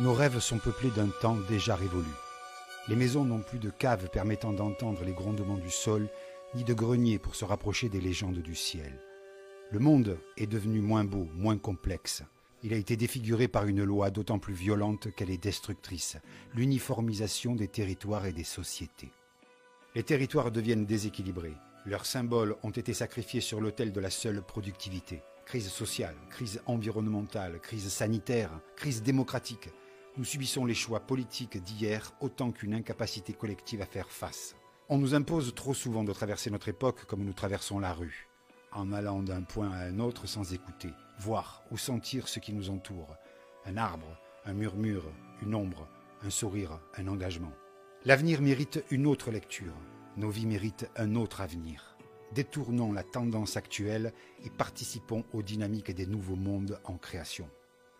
Nos rêves sont peuplés d'un temps déjà révolu. Les maisons n'ont plus de caves permettant d'entendre les grondements du sol, ni de greniers pour se rapprocher des légendes du ciel. Le monde est devenu moins beau, moins complexe. Il a été défiguré par une loi d'autant plus violente qu'elle est destructrice, l'uniformisation des territoires et des sociétés. Les territoires deviennent déséquilibrés. Leurs symboles ont été sacrifiés sur l'autel de la seule productivité. Crise sociale, crise environnementale, crise sanitaire, crise démocratique. Nous subissons les choix politiques d'hier autant qu'une incapacité collective à faire face. On nous impose trop souvent de traverser notre époque comme nous traversons la rue, en allant d'un point à un autre sans écouter, voir ou sentir ce qui nous entoure. Un arbre, un murmure, une ombre, un sourire, un engagement. L'avenir mérite une autre lecture. Nos vies méritent un autre avenir. Détournons la tendance actuelle et participons aux dynamiques des nouveaux mondes en création.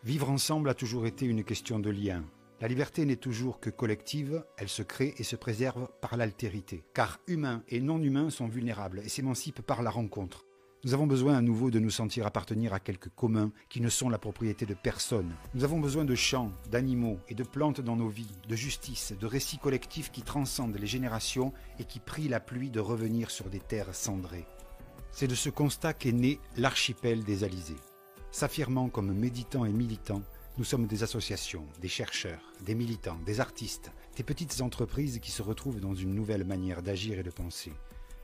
Vivre ensemble a toujours été une question de lien. La liberté n'est toujours que collective, elle se crée et se préserve par l'altérité. Car humains et non humains sont vulnérables et s'émancipent par la rencontre. Nous avons besoin à nouveau de nous sentir appartenir à quelques communs qui ne sont la propriété de personne. Nous avons besoin de champs, d'animaux et de plantes dans nos vies, de justice, de récits collectifs qui transcendent les générations et qui prient la pluie de revenir sur des terres cendrées. C'est de ce constat qu'est né l'archipel des Alizés. S'affirmant comme méditants et militants, nous sommes des associations, des chercheurs, des militants, des artistes, des petites entreprises qui se retrouvent dans une nouvelle manière d'agir et de penser.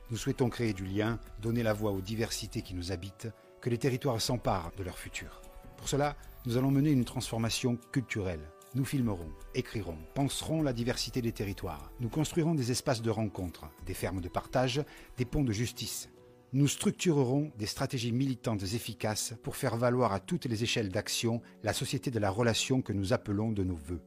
Nous souhaitons créer du lien, donner la voix aux diversités qui nous habitent, que les territoires s'emparent de leur futur. Pour cela, nous allons mener une transformation culturelle. Nous filmerons, écrirons, penserons la diversité des territoires. Nous construirons des espaces de rencontre, des fermes de partage, des ponts de justice, nous structurerons des stratégies militantes efficaces pour faire valoir à toutes les échelles d'action la société de la relation que nous appelons de nos voeux.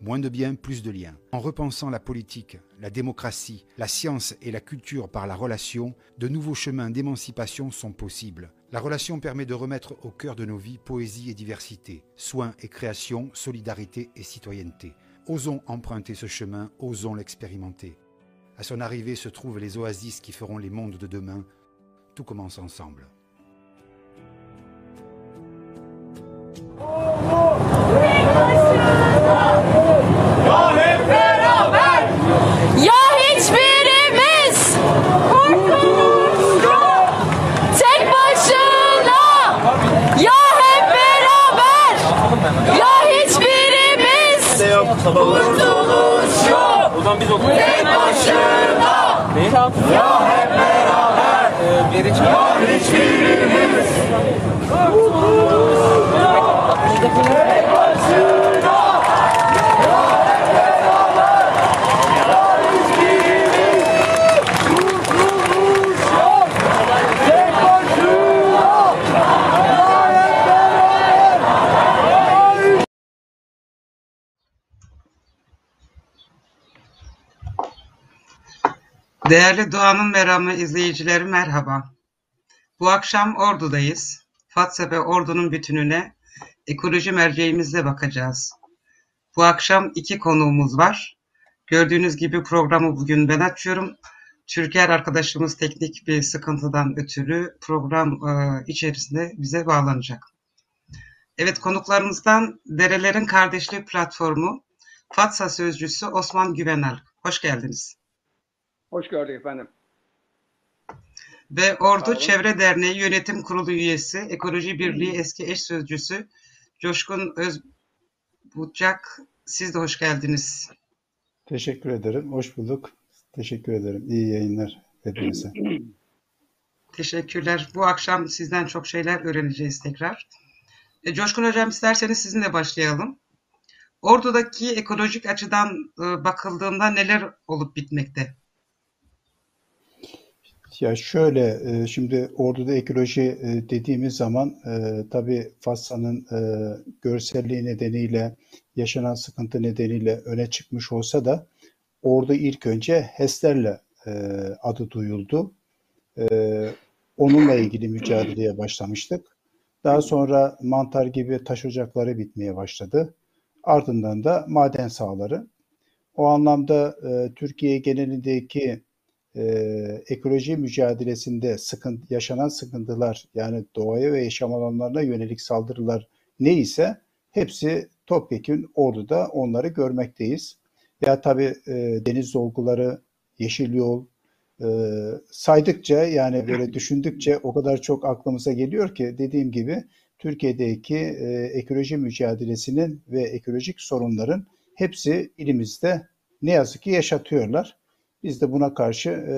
Moins de biens, plus de liens. En repensant la politique, la démocratie, la science et la culture par la relation, de nouveaux chemins d'émancipation sont possibles. La relation permet de remettre au cœur de nos vies poésie et diversité, soins et création, solidarité et citoyenneté. Osons emprunter ce chemin, osons l'expérimenter. À son arrivée se trouvent les oasis qui feront les mondes de demain, tout commence ensemble. Ya Değerli Doğan'ın Meramı izleyicileri merhaba. Bu akşam Ordu'dayız. Fatsa ve Ordu'nun bütününe ekoloji merceğimizle bakacağız. Bu akşam iki konuğumuz var. Gördüğünüz gibi programı bugün ben açıyorum. Türker arkadaşımız teknik bir sıkıntıdan ötürü program e, içerisinde bize bağlanacak. Evet konuklarımızdan Derelerin Kardeşliği Platformu Fatsa Sözcüsü Osman Güvenal. Hoş geldiniz. Hoş gördük efendim. Ve Ordu Çevre Derneği Yönetim Kurulu üyesi, Ekoloji Birliği eski eş sözcüsü Coşkun Özbucak. Siz de hoş geldiniz. Teşekkür ederim. Hoş bulduk. Teşekkür ederim. İyi yayınlar hepinize. Teşekkürler. Bu akşam sizden çok şeyler öğreneceğiz tekrar. E, Coşkun Hocam isterseniz sizinle başlayalım. Ordu'daki ekolojik açıdan e, bakıldığında neler olup bitmekte? Ya şöyle, e, şimdi Ordu'da ekoloji e, dediğimiz zaman e, tabii Fassa'nın e, görselliği nedeniyle, yaşanan sıkıntı nedeniyle öne çıkmış olsa da Ordu ilk önce HES'lerle adı duyuldu. Onunla ilgili mücadeleye başlamıştık. Daha sonra mantar gibi taş ocakları bitmeye başladı. Ardından da maden sahaları. O anlamda Türkiye genelindeki e, ekoloji mücadelesinde sıkıntı, yaşanan sıkıntılar yani doğaya ve yaşam alanlarına yönelik saldırılar neyse hepsi topyekün Ordu'da onları görmekteyiz. Ya tabii e, deniz dolguları, yeşil yol, e, saydıkça yani böyle düşündükçe o kadar çok aklımıza geliyor ki dediğim gibi Türkiye'deki e, ekoloji mücadelesinin ve ekolojik sorunların hepsi ilimizde ne yazık ki yaşatıyorlar. Biz de buna karşı e,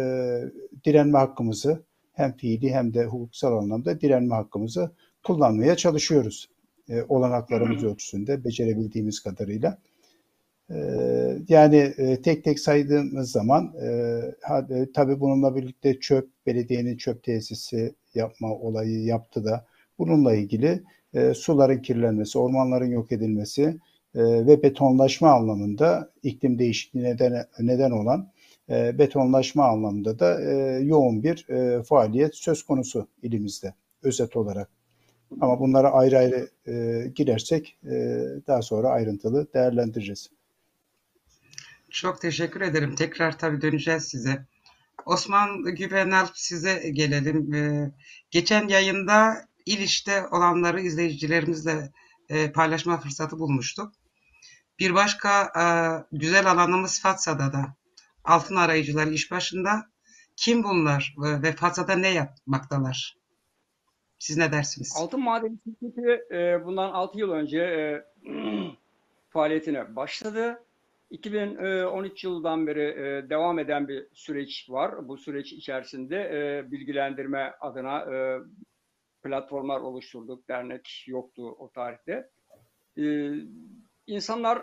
direnme hakkımızı hem fiili hem de hukuksal anlamda direnme hakkımızı kullanmaya çalışıyoruz. E, olanaklarımız ölçüsünde becerebildiğimiz kadarıyla. E, yani e, tek tek saydığımız zaman e, ha, e, tabii bununla birlikte çöp, belediyenin çöp tesisi yapma olayı yaptı da bununla ilgili e, suların kirlenmesi, ormanların yok edilmesi e, ve betonlaşma anlamında iklim değişikliğine neden, neden olan e, betonlaşma anlamında da e, yoğun bir e, faaliyet söz konusu ilimizde özet olarak. Ama bunlara ayrı ayrı e, girersek e, daha sonra ayrıntılı değerlendireceğiz. Çok teşekkür ederim. Tekrar tabii döneceğiz size. Osman Güvenalp size gelelim. Ee, geçen yayında İliç'te olanları izleyicilerimizle e, paylaşma fırsatı bulmuştuk. Bir başka e, güzel alanımız Fatsa'da da. Altın arayıcılar iş başında. Kim bunlar ve, Fatsa'da ne yapmaktalar? Siz ne dersiniz? Altın Madeni Şirketi e, bundan 6 yıl önce e, faaliyetine başladı. 2013 yılından beri e, devam eden bir süreç var. Bu süreç içerisinde e, bilgilendirme adına e, platformlar oluşturduk. Dernek yoktu o tarihte. E, insanlar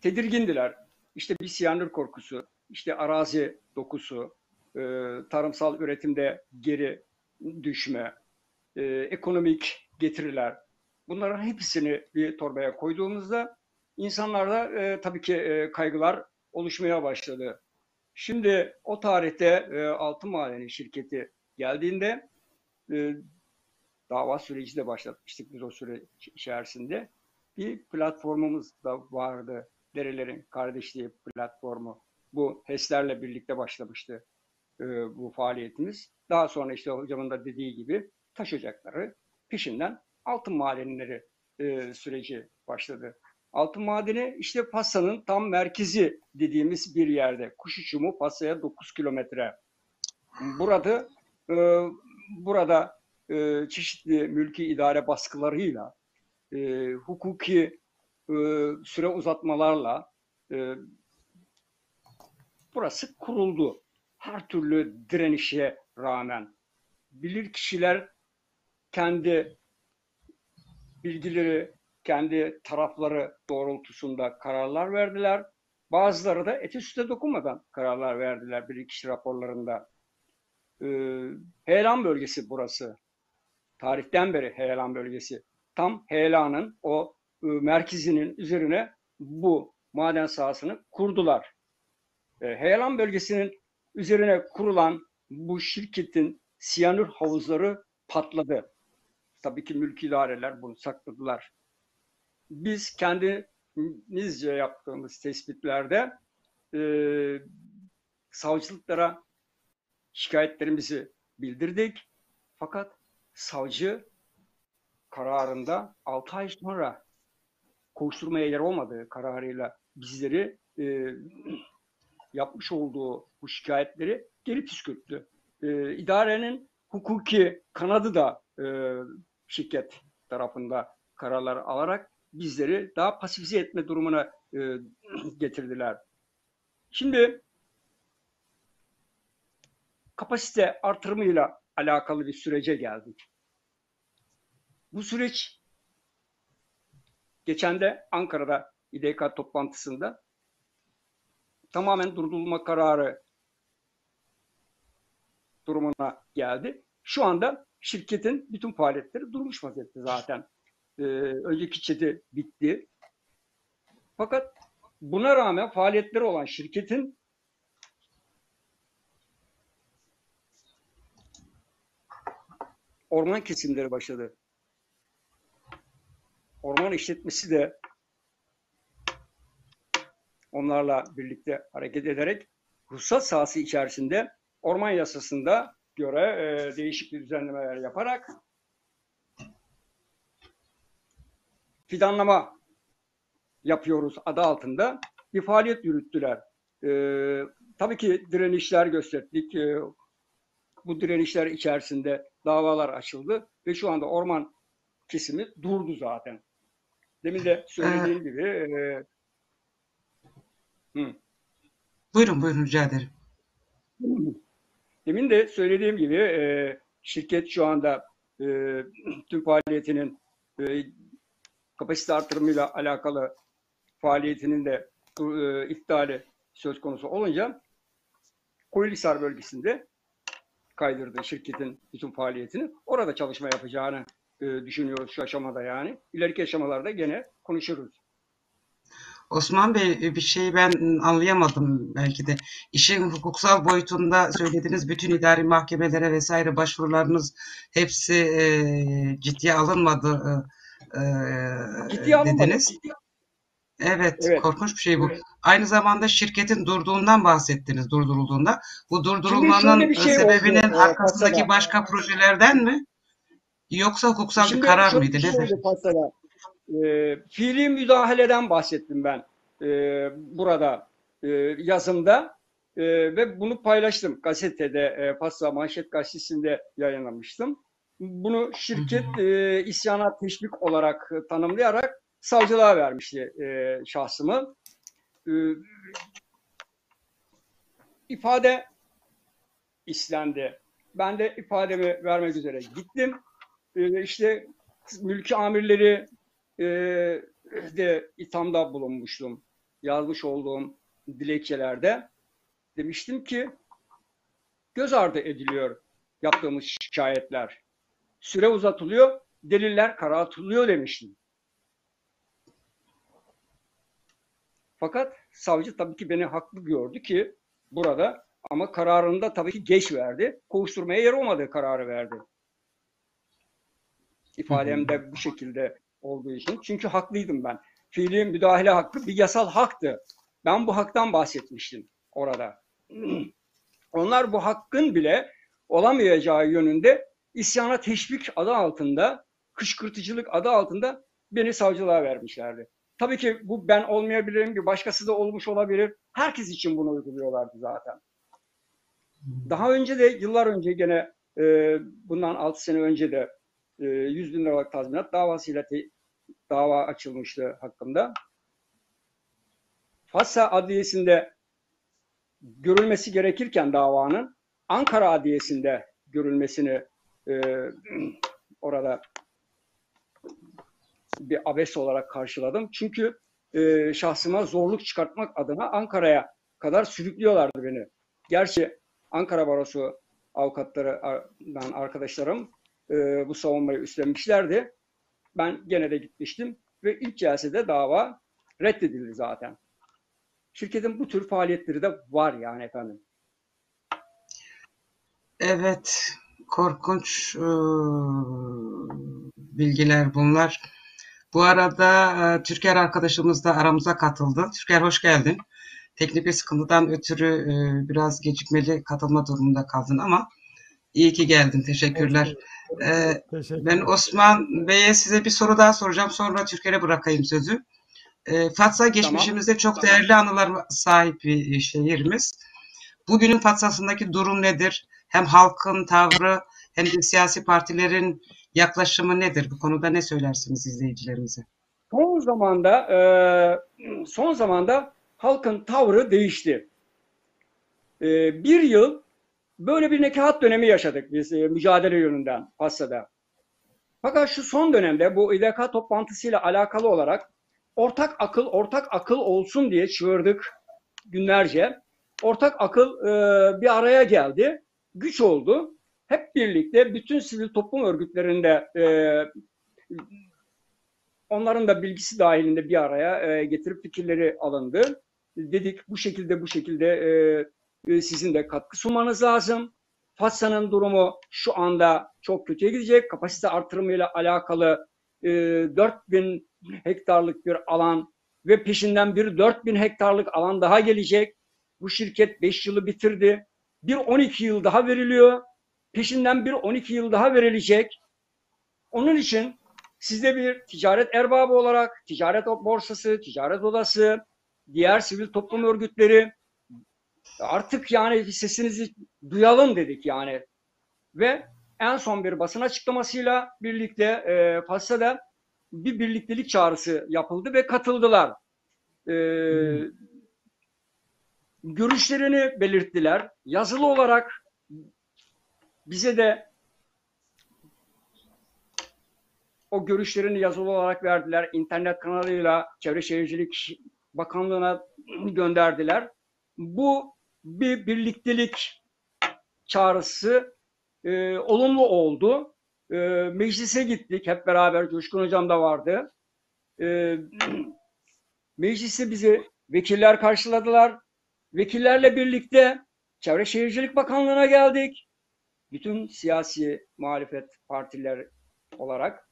tedirgindiler. İşte bir siyanür korkusu, işte arazi dokusu, e, tarımsal üretimde geri düşme, e, ekonomik getiriler. Bunların hepsini bir torbaya koyduğumuzda insanlarda e, tabii ki e, kaygılar oluşmaya başladı. Şimdi o tarihte e, Altın Madeni şirketi geldiğinde e, dava süreci de başlatmıştık biz o süre içerisinde. Bir platformumuz da vardı. Derelerin Kardeşliği platformu. Bu HES'lerle birlikte başlamıştı e, bu faaliyetimiz. Daha sonra işte hocamın da dediği gibi taş ocakları peşinden altın madenleri e, süreci başladı. Altın madeni işte Passa'nın tam merkezi dediğimiz bir yerde. Kuş uçumu Passa'ya 9 kilometre. Burada e, burada e, çeşitli mülki idare baskılarıyla, e, hukuki süre uzatmalarla e, burası kuruldu. Her türlü direnişe rağmen bilir kişiler kendi bilgileri, kendi tarafları doğrultusunda kararlar verdiler. Bazıları da eti süte dokunmadan kararlar verdiler bilirkişi raporlarında. Ee, Heyelan bölgesi burası. Tarihten beri Heyelan bölgesi. Tam Heyelan'ın o e, merkezinin üzerine bu maden sahasını kurdular. E, Heyelan bölgesinin üzerine kurulan bu şirketin siyanür havuzları patladı. Tabii ki mülki idareler bunu sakladılar. Biz kendimizce yaptığımız tespitlerde e, savcılıklara şikayetlerimizi bildirdik. Fakat savcı kararında 6 ay sonra koşturmaya yer olmadığı kararıyla bizleri e, yapmış olduğu bu şikayetleri geri püskürttü. E, idarenin hukuki kanadı da e, şirket tarafında kararlar alarak bizleri daha pasifize etme durumuna e, getirdiler. Şimdi kapasite artırımıyla alakalı bir sürece geldik. Bu süreç geçen de Ankara'da İDK toplantısında tamamen durdurulma kararı durumuna geldi. Şu anda şirketin bütün faaliyetleri durmuş vaziyette zaten. Ee, önceki çeti bitti. Fakat buna rağmen faaliyetleri olan şirketin orman kesimleri başladı. Orman işletmesi de onlarla birlikte hareket ederek ruhsat sahası içerisinde orman yasasında göre e, değişiklik düzenlemeler yaparak fidanlama yapıyoruz adı altında bir faaliyet yürüttüler. Ee, tabii ki direnişler gösterdik. Ee, bu direnişler içerisinde davalar açıldı ve şu anda orman kesimi durdu zaten. Demin de söylediğim gibi e, hı. Buyurun buyurun rica ederim. Demin de söylediğim gibi e, şirket şu anda e, tüm faaliyetinin e, kapasite artırımıyla alakalı faaliyetinin de e, iptali söz konusu olunca Koyulhisar bölgesinde kaydırdı şirketin bütün faaliyetini. Orada çalışma yapacağını e, düşünüyoruz şu aşamada yani. İleriki aşamalarda gene konuşuruz. Osman Bey bir şeyi ben anlayamadım belki de. İşin hukuksal boyutunda söylediğiniz bütün idari mahkemelere vesaire başvurularınız hepsi e, ciddiye alınmadı e, Ciddiye alınmadı. dediniz. Evet, Evet. korkunç bir şey bu. Evet. Aynı zamanda şirketin durduğundan bahsettiniz, durdurulduğunda. Bu durdurulmanın şey sebebinin oldu, e, arkasındaki başka projelerden mi? Yoksa hukuksal bir Şimdi karar şöyle mıydı? bir Nedir? Fatsa'da. E, fiili müdahaleden bahsettim ben e, burada e, yazımda E, ve bunu paylaştım gazetede e, Fatsa Manşet Gazetesi'nde yayınlamıştım. Bunu şirket e, isyana teşvik olarak e, tanımlayarak savcılığa vermişti e, şahsımı. E, ifade istendi. Ben de ifademi vermek üzere gittim. E, işte mülki amirleri e, de ithamda bulunmuştum. Yazmış olduğum dilekçelerde. Demiştim ki göz ardı ediliyor yaptığımız şikayetler. Süre uzatılıyor, deliller karartılıyor demiştim. Fakat savcı tabii ki beni haklı gördü ki burada ama kararında tabii ki geç verdi. Kovuşturmaya yer olmadığı kararı verdi. İfademde bu şekilde olduğu için. Çünkü haklıydım ben. Fiili müdahale hakkı bir yasal haktı. Ben bu haktan bahsetmiştim orada. Onlar bu hakkın bile olamayacağı yönünde isyana teşvik adı altında, kışkırtıcılık adı altında beni savcılığa vermişlerdi. Tabii ki bu ben olmayabilirim, bir başkası da olmuş olabilir. Herkes için bunu uyguluyorlardı zaten. Daha önce de yıllar önce gene e, bundan 6 sene önce de e, 100 bin liralık tazminat davasıyla te- dava açılmıştı hakkında. Fatsa Adliyesi'nde görülmesi gerekirken davanın Ankara Adliyesi'nde görülmesini e, orada bir abes olarak karşıladım. Çünkü e, şahsıma zorluk çıkartmak adına Ankara'ya kadar sürüklüyorlardı beni. Gerçi Ankara Barosu avukatlarından arkadaşlarım e, bu savunmayı üstlenmişlerdi. Ben gene de gitmiştim ve ilk celsede dava reddedildi zaten. Şirketin bu tür faaliyetleri de var yani efendim. Evet, korkunç e, bilgiler bunlar. Bu arada e, Türker arkadaşımız da aramıza katıldı. Türker hoş geldin. Teknik bir sıkıntıdan ötürü e, biraz gecikmeli katılma durumunda kaldın ama iyi ki geldin. Teşekkürler. E, ben Osman Bey'e size bir soru daha soracağım. Sonra Türker'e bırakayım sözü. E, Fatsa geçmişimizde çok Tamam. değerli anılar sahip bir şehrimiz. Bugünün Fatsa'sındaki durum nedir? Hem halkın tavrı hem de siyasi partilerin yaklaşımı nedir? Bu konuda ne söylersiniz izleyicilerimize? Son zamanda e, son zamanda halkın tavrı değişti. E, bir yıl böyle bir nekaat dönemi yaşadık biz e, mücadele yönünden Fassa'da. Fakat şu son dönemde bu İDK toplantısıyla alakalı olarak ortak akıl ortak akıl olsun diye çığırdık günlerce. Ortak akıl e, bir araya geldi, güç oldu. Hep birlikte bütün sivil toplum örgütlerinde e, onların da bilgisi dahilinde bir araya e, getirip fikirleri alındı. Dedik bu şekilde bu şekilde e, sizin de katkı sunmanız lazım. Fatsa'nın durumu şu anda çok kötüye gidecek. Kapasite artırımıyla alakalı e, 4000 hektarlık bir alan ve peşinden bir 4000 hektarlık alan daha gelecek. Bu şirket 5 yılı bitirdi. Bir 12 yıl daha veriliyor. Peşinden bir 12 yıl daha verilecek. Onun için Sizde bir ticaret erbabı olarak ticaret borsası, ticaret odası, diğer sivil toplum örgütleri artık yani sesinizi duyalım dedik yani. Ve en son bir basın açıklamasıyla birlikte e, FAS'ta bir birliktelik çağrısı yapıldı ve katıldılar. E, görüşlerini belirttiler. Yazılı olarak bize de o görüşlerini yazılı olarak verdiler. İnternet kanalıyla Çevre Şehircilik Bakanlığı'na gönderdiler. Bu bir birliktelik çağrısı e, olumlu oldu. E, meclise gittik hep beraber. Coşkun Hocam da vardı. E, mecliste bizi vekiller karşıladılar. Vekillerle birlikte Çevre Şehircilik Bakanlığı'na geldik. Bütün siyasi muhalefet partiler olarak.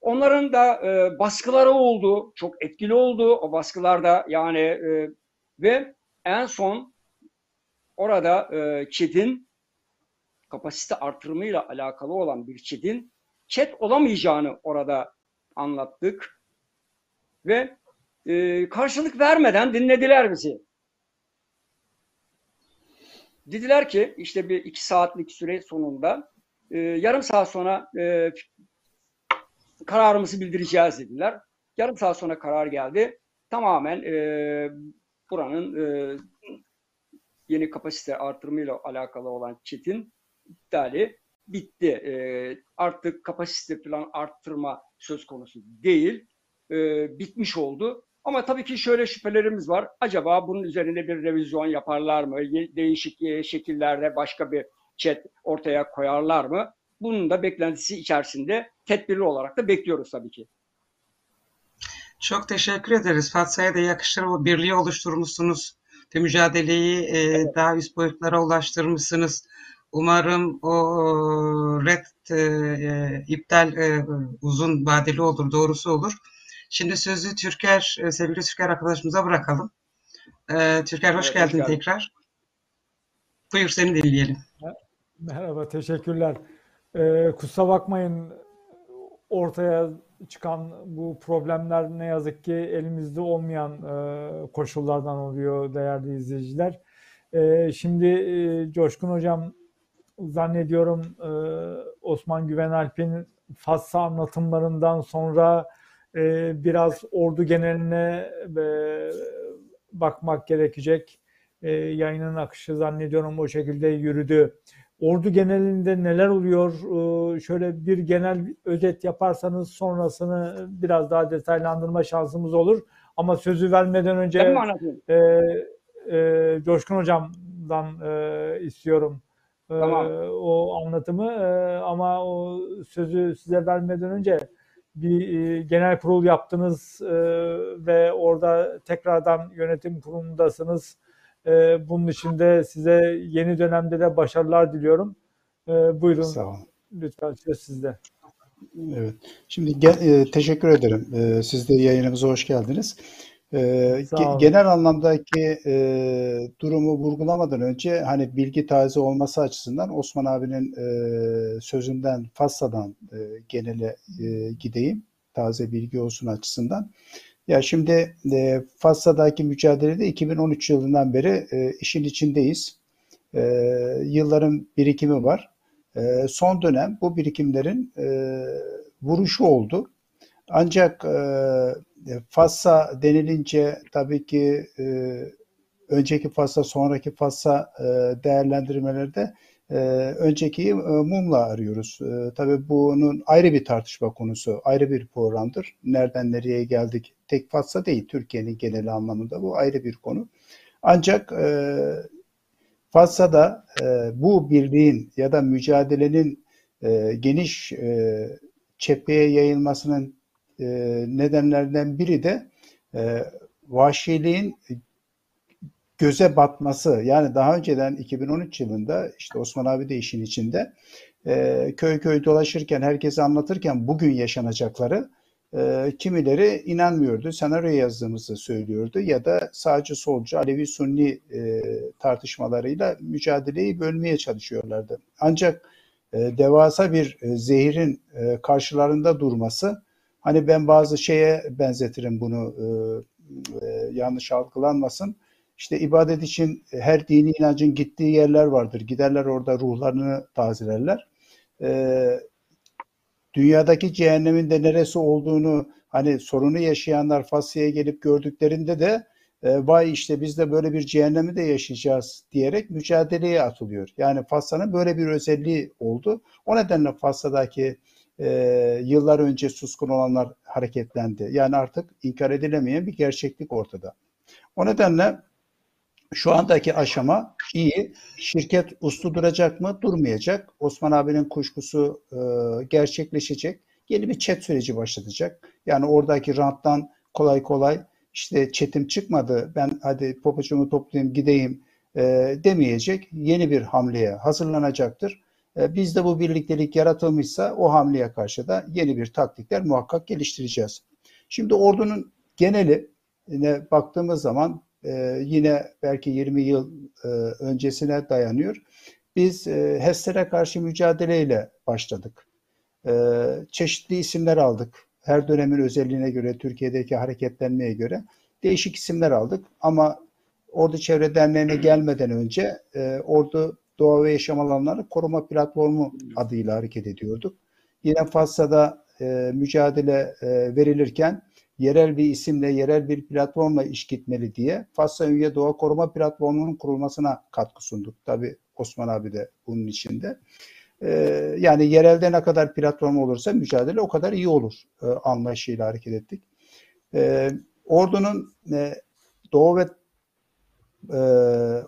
Onların da e, baskıları oldu. Çok etkili oldu o baskılarda yani e, ve en son orada e, ÇED'in kapasite artırımıyla alakalı olan bir ÇED'in ÇED olamayacağını orada anlattık. Ve e, karşılık vermeden dinlediler bizi. Dediler ki işte bir iki saatlik süre sonunda e, yarım saat sonra e, kararımızı bildireceğiz dediler. Yarım saat sonra karar geldi. Tamamen e, buranın e, yeni kapasite artırımıyla alakalı olan çetin iptali bitti. E, artık kapasite falan arttırma söz konusu değil. E, bitmiş oldu. Ama tabii ki şöyle şüphelerimiz var. Acaba bunun üzerine bir revizyon yaparlar mı? Değişik şekillerde başka bir chat ortaya koyarlar mı? Bunun da beklentisi içerisinde tedbirli olarak da bekliyoruz tabii ki. Çok teşekkür ederiz. Fatsa'ya da yakışır o birliği oluşturmuşsunuz. Ve mücadeleyi e, daha üst boyutlara ulaştırmışsınız. Umarım o red e, iptal e, uzun vadeli olur, doğrusu olur. Şimdi sözü Türker, e, sevgili Türker arkadaşımıza bırakalım. E, Türker hoş evet, geldin hoş tekrar. Buyur seni dinleyelim. Merhaba, teşekkürler. Ee, kusura bakmayın ortaya çıkan bu problemler ne yazık ki elimizde olmayan e, koşullardan oluyor değerli izleyiciler. E, şimdi e, Coşkun Hocam zannediyorum e, Osman Güvenalp'in Fatsa anlatımlarından sonra biraz ordu geneline bakmak gerekecek. Yayının akışı zannediyorum o şekilde yürüdü. Ordu genelinde neler oluyor? Ee, şöyle bir genel özet yaparsanız sonrasını biraz daha detaylandırma şansımız olur. Ama sözü vermeden önce e, e, Coşkun Hocam'dan e, istiyorum e, tamam. o anlatımı. E, ama o sözü size vermeden önce bir e, genel kurul yaptınız e, ve orada tekrardan yönetim kurulundasınız e, bunun için de size yeni dönemde de başarılar diliyorum. E, buyurun. Sağ olun. Lütfen söz sizde. Evet. Şimdi ge- e, teşekkür ederim. E, siz de yayınımıza hoş geldiniz. E, ge- genel anlamdaki e, durumu vurgulamadan önce hani bilgi taze olması açısından Osman abinin e, sözünden Fassa'dan e, genele e, gideyim. Taze bilgi olsun açısından. Ya şimdi e, Fassa'daki mücadelede 2013 yılından beri e, işin içindeyiz. E, yılların birikimi var. E, son dönem bu birikimlerin e, vuruşu oldu. Ancak e, Fassa denilince tabii ki e, önceki Fassa, sonraki Fassa e, değerlendirmelerde e, öncekiyi e, mumla arıyoruz. E, tabii bunun ayrı bir tartışma konusu, ayrı bir programdır. Nereden nereye geldik tek Fatsa değil, Türkiye'nin genel anlamında bu ayrı bir konu. Ancak e, Fatsa'da e, bu birliğin ya da mücadelenin e, geniş e, cepheye yayılmasının e, nedenlerden biri de e, vahşiliğin göze batması yani daha önceden 2013 yılında işte Osman abi de işin içinde e, köy köy dolaşırken herkese anlatırken bugün yaşanacakları e, kimileri inanmıyordu. Senaryo yazdığımızı söylüyordu ya da sadece solcu Alevi Sunni e, tartışmalarıyla mücadeleyi bölmeye çalışıyorlardı. Ancak e, devasa bir e, zehirin e, karşılarında durması Hani ben bazı şeye benzetirim bunu e, e, yanlış algılanmasın. İşte ibadet için her dini inancın gittiği yerler vardır. Giderler orada ruhlarını tazelerler. E, dünyadaki cehennemin de neresi olduğunu hani sorunu yaşayanlar Fasya'ya gelip gördüklerinde de e, vay işte biz de böyle bir cehennemi de yaşayacağız diyerek mücadeleye atılıyor. Yani Fassa'nın böyle bir özelliği oldu. O nedenle Fassa'daki e, yıllar önce suskun olanlar hareketlendi. Yani artık inkar edilemeyen bir gerçeklik ortada. O nedenle şu andaki aşama iyi. Şirket uslu duracak mı? Durmayacak. Osman abinin kuşkusu e, gerçekleşecek. Yeni bir chat süreci başlatacak. Yani oradaki ranttan kolay kolay işte çetim çıkmadı ben hadi popocumu toplayayım gideyim e, demeyecek. Yeni bir hamleye hazırlanacaktır. E, bizde bu birliktelik yaratılmışsa o hamleye karşı da yeni bir taktikler muhakkak geliştireceğiz. Şimdi ordunun geneli baktığımız zaman e, yine belki 20 yıl e, öncesine dayanıyor. Biz e, HES'lere karşı mücadeleyle başladık. E, çeşitli isimler aldık. Her dönemin özelliğine göre, Türkiye'deki hareketlenmeye göre değişik isimler aldık. Ama Ordu Çevre Derneği'ne gelmeden önce e, Ordu Doğa ve Yaşam Alanları Koruma Platformu adıyla hareket ediyorduk. Yine Fassa'da e, mücadele e, verilirken yerel bir isimle, yerel bir platformla iş gitmeli diye Fassa Üye Doğa Koruma Platformu'nun kurulmasına katkı sunduk. Tabi Osman abi de bunun içinde. Ee, yani yerelde ne kadar platform olursa mücadele o kadar iyi olur e, anlayışıyla hareket ettik. Ee, ordunun e, Doğu ve e,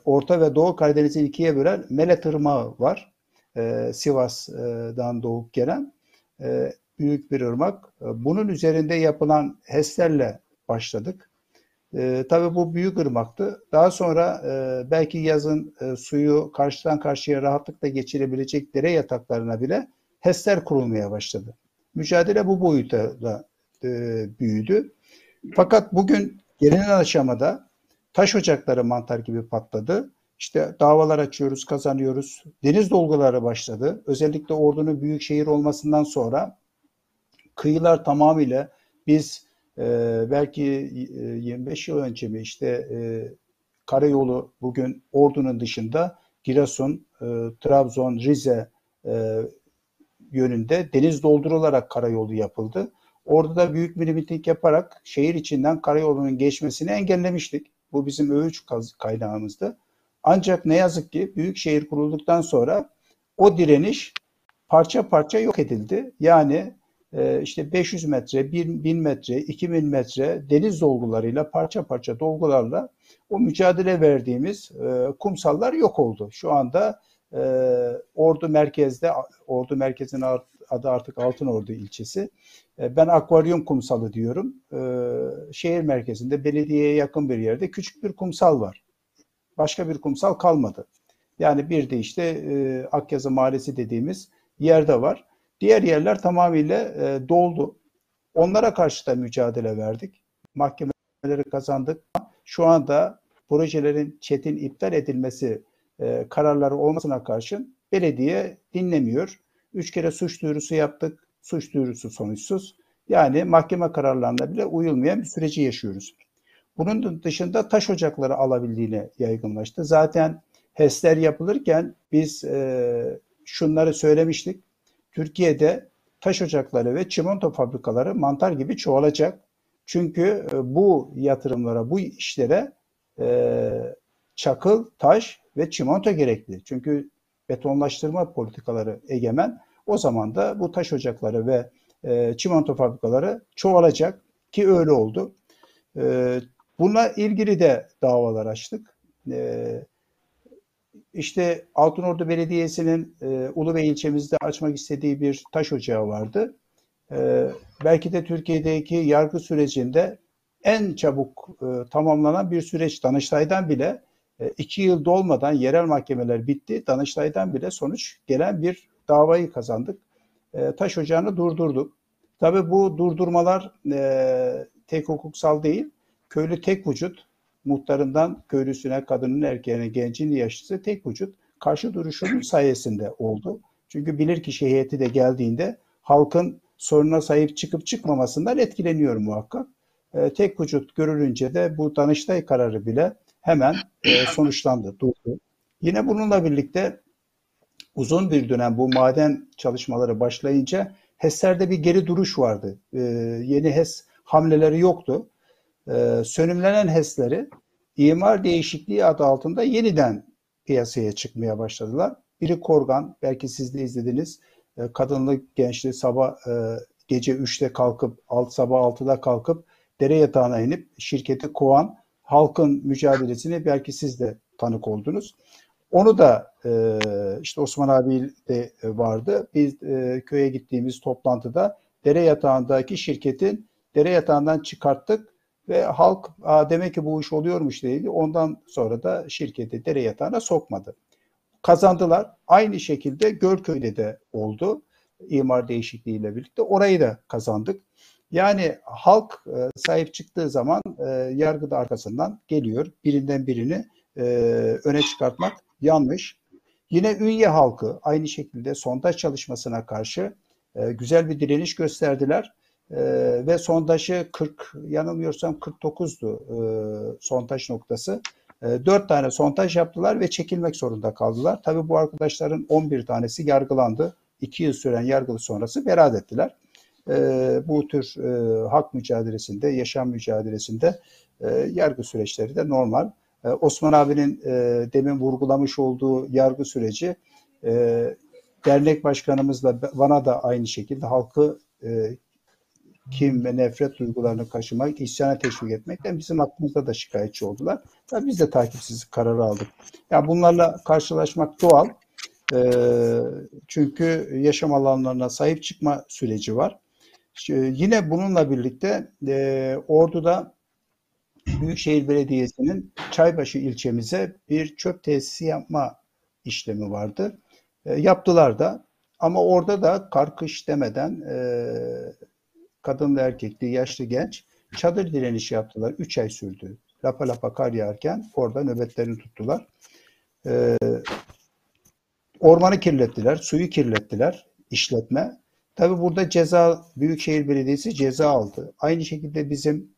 Orta ve Doğu Karadeniz'i ikiye bölen Mele Tırmağı var. E, Sivas'dan doğup gelen. E, büyük bir ırmak. E, bunun üzerinde yapılan HES'lerle başladık. E, tabii bu büyük ırmaktı. Daha sonra e, belki yazın e, suyu karşıdan karşıya rahatlıkla geçirebilecek dere yataklarına bile HES'ler kurulmaya başladı. Mücadele bu boyuta da e, büyüdü. Fakat bugün gelinen aşamada taş ocakları mantar gibi patladı. İşte davalar açıyoruz, kazanıyoruz. Deniz dolguları başladı. Özellikle ordunun büyük şehir olmasından sonra kıyılar tamamıyla biz e, belki e, 25 yıl önce mi işte e, karayolu bugün ordunun dışında Giresun, e, Trabzon, Rize e, yönünde deniz doldurularak karayolu yapıldı. Orada da büyük bir yaparak şehir içinden karayolunun geçmesini engellemiştik. Bu bizim övüç kaynağımızdı. Ancak ne yazık ki büyük şehir kurulduktan sonra o direniş parça parça yok edildi. Yani e, işte 500 metre, 1000 metre, 2000 metre deniz dolgularıyla parça parça dolgularla o mücadele verdiğimiz e, kumsallar yok oldu. Şu anda e, Ordu merkezde, Ordu merkezinin adı artık Altın Ordu ilçesi. ben akvaryum kumsalı diyorum. şehir merkezinde belediyeye yakın bir yerde küçük bir kumsal var. Başka bir kumsal kalmadı. Yani bir de işte e, Akyazı Mahallesi dediğimiz yerde var. Diğer yerler tamamıyla e, doldu. Onlara karşı da mücadele verdik. Mahkemeleri kazandık. Şu anda projelerin çetin iptal edilmesi e, kararları olmasına karşın belediye dinlemiyor. Üç kere suç duyurusu yaptık. Suç duyurusu sonuçsuz. Yani mahkeme kararlarına bile uyulmayan bir süreci yaşıyoruz. Bunun dışında taş ocakları alabildiğine yaygınlaştı. Zaten HES'ler yapılırken biz e, şunları söylemiştik. Türkiye'de taş ocakları ve çimento fabrikaları mantar gibi çoğalacak. Çünkü e, bu yatırımlara, bu işlere e, çakıl, taş ve çimento gerekli. Çünkü betonlaştırma politikaları egemen. O zaman da bu taş ocakları ve e, çimento fabrikaları çoğalacak ki öyle oldu. E, bununla ilgili de davalar açtık. E, işte Altınordu Belediyesi'nin e, Ulubey ilçemizde açmak istediği bir taş ocağı vardı. E, belki de Türkiye'deki yargı sürecinde en çabuk e, tamamlanan bir süreç. Danıştay'dan bile e, iki yıl dolmadan yerel mahkemeler bitti. Danıştay'dan bile sonuç gelen bir davayı kazandık. E, taş ocağını durdurduk. Tabii bu durdurmalar e, tek hukuksal değil. Köylü tek vücut muhtarından köylüsüne, kadının erkeğine, gencin yaşlısı tek vücut karşı duruşunun sayesinde oldu. Çünkü bilirkişi heyeti de geldiğinde halkın soruna sahip çıkıp çıkmamasından etkileniyor muhakkak. E, tek vücut görülünce de bu Danıştay kararı bile hemen e, sonuçlandı, durdu. Yine bununla birlikte uzun bir dönem bu maden çalışmaları başlayınca HES'lerde bir geri duruş vardı. E, yeni HES hamleleri yoktu. E, sönümlenen HES'leri imar değişikliği adı altında yeniden piyasaya çıkmaya başladılar. Biri Korgan, belki siz de izlediniz. E, kadınlı gençli sabah gece 3'te kalkıp alt sabah 6'da kalkıp dere yatağına inip şirketi kovan halkın mücadelesini belki siz de tanık oldunuz. Onu da e, işte Osman abi de vardı. Biz e, köye gittiğimiz toplantıda dere yatağındaki şirketin dere yatağından çıkarttık ve halk demek ki bu iş oluyormuş dedi. Ondan sonra da şirketi dere yatağına sokmadı. Kazandılar. Aynı şekilde Gölköy'de de oldu. İmar değişikliğiyle birlikte orayı da kazandık. Yani halk e, sahip çıktığı zaman e, yargı da arkasından geliyor. Birinden birini e, öne çıkartmak yanlış. Yine Ünye halkı aynı şekilde sondaj çalışmasına karşı e, güzel bir direniş gösterdiler. E, ve sondajı 40 yanılmıyorsam 49'du e, sondaj noktası. E, 4 tane sondaj yaptılar ve çekilmek zorunda kaldılar. Tabii bu arkadaşların 11 tanesi yargılandı. 2 yıl süren yargılı sonrası beraat ettiler. E, bu tür e, hak mücadelesinde, yaşam mücadelesinde e, yargı süreçleri de normal. E, Osman abinin e, demin vurgulamış olduğu yargı süreci e, dernek başkanımızla bana da aynı şekilde halkı e, kim ve nefret duygularını kaşımak, isyana teşvik etmekten bizim aklımızda da şikayetçi oldular. Tabii biz de takipsizlik kararı aldık. Ya yani bunlarla karşılaşmak doğal. E, çünkü yaşam alanlarına sahip çıkma süreci var. İşte yine bununla birlikte e, Ordu'da Büyükşehir Belediyesi'nin Çaybaşı ilçemize bir çöp tesisi yapma işlemi vardı. E, yaptılar da ama orada da karkış demeden e, kadın ve erkekli, yaşlı genç çadır direnişi yaptılar. Üç ay sürdü. Lapa lapa kar yağarken orada nöbetlerini tuttular. E, ormanı kirlettiler, suyu kirlettiler işletme. Tabi burada ceza Büyükşehir Belediyesi ceza aldı. Aynı şekilde bizim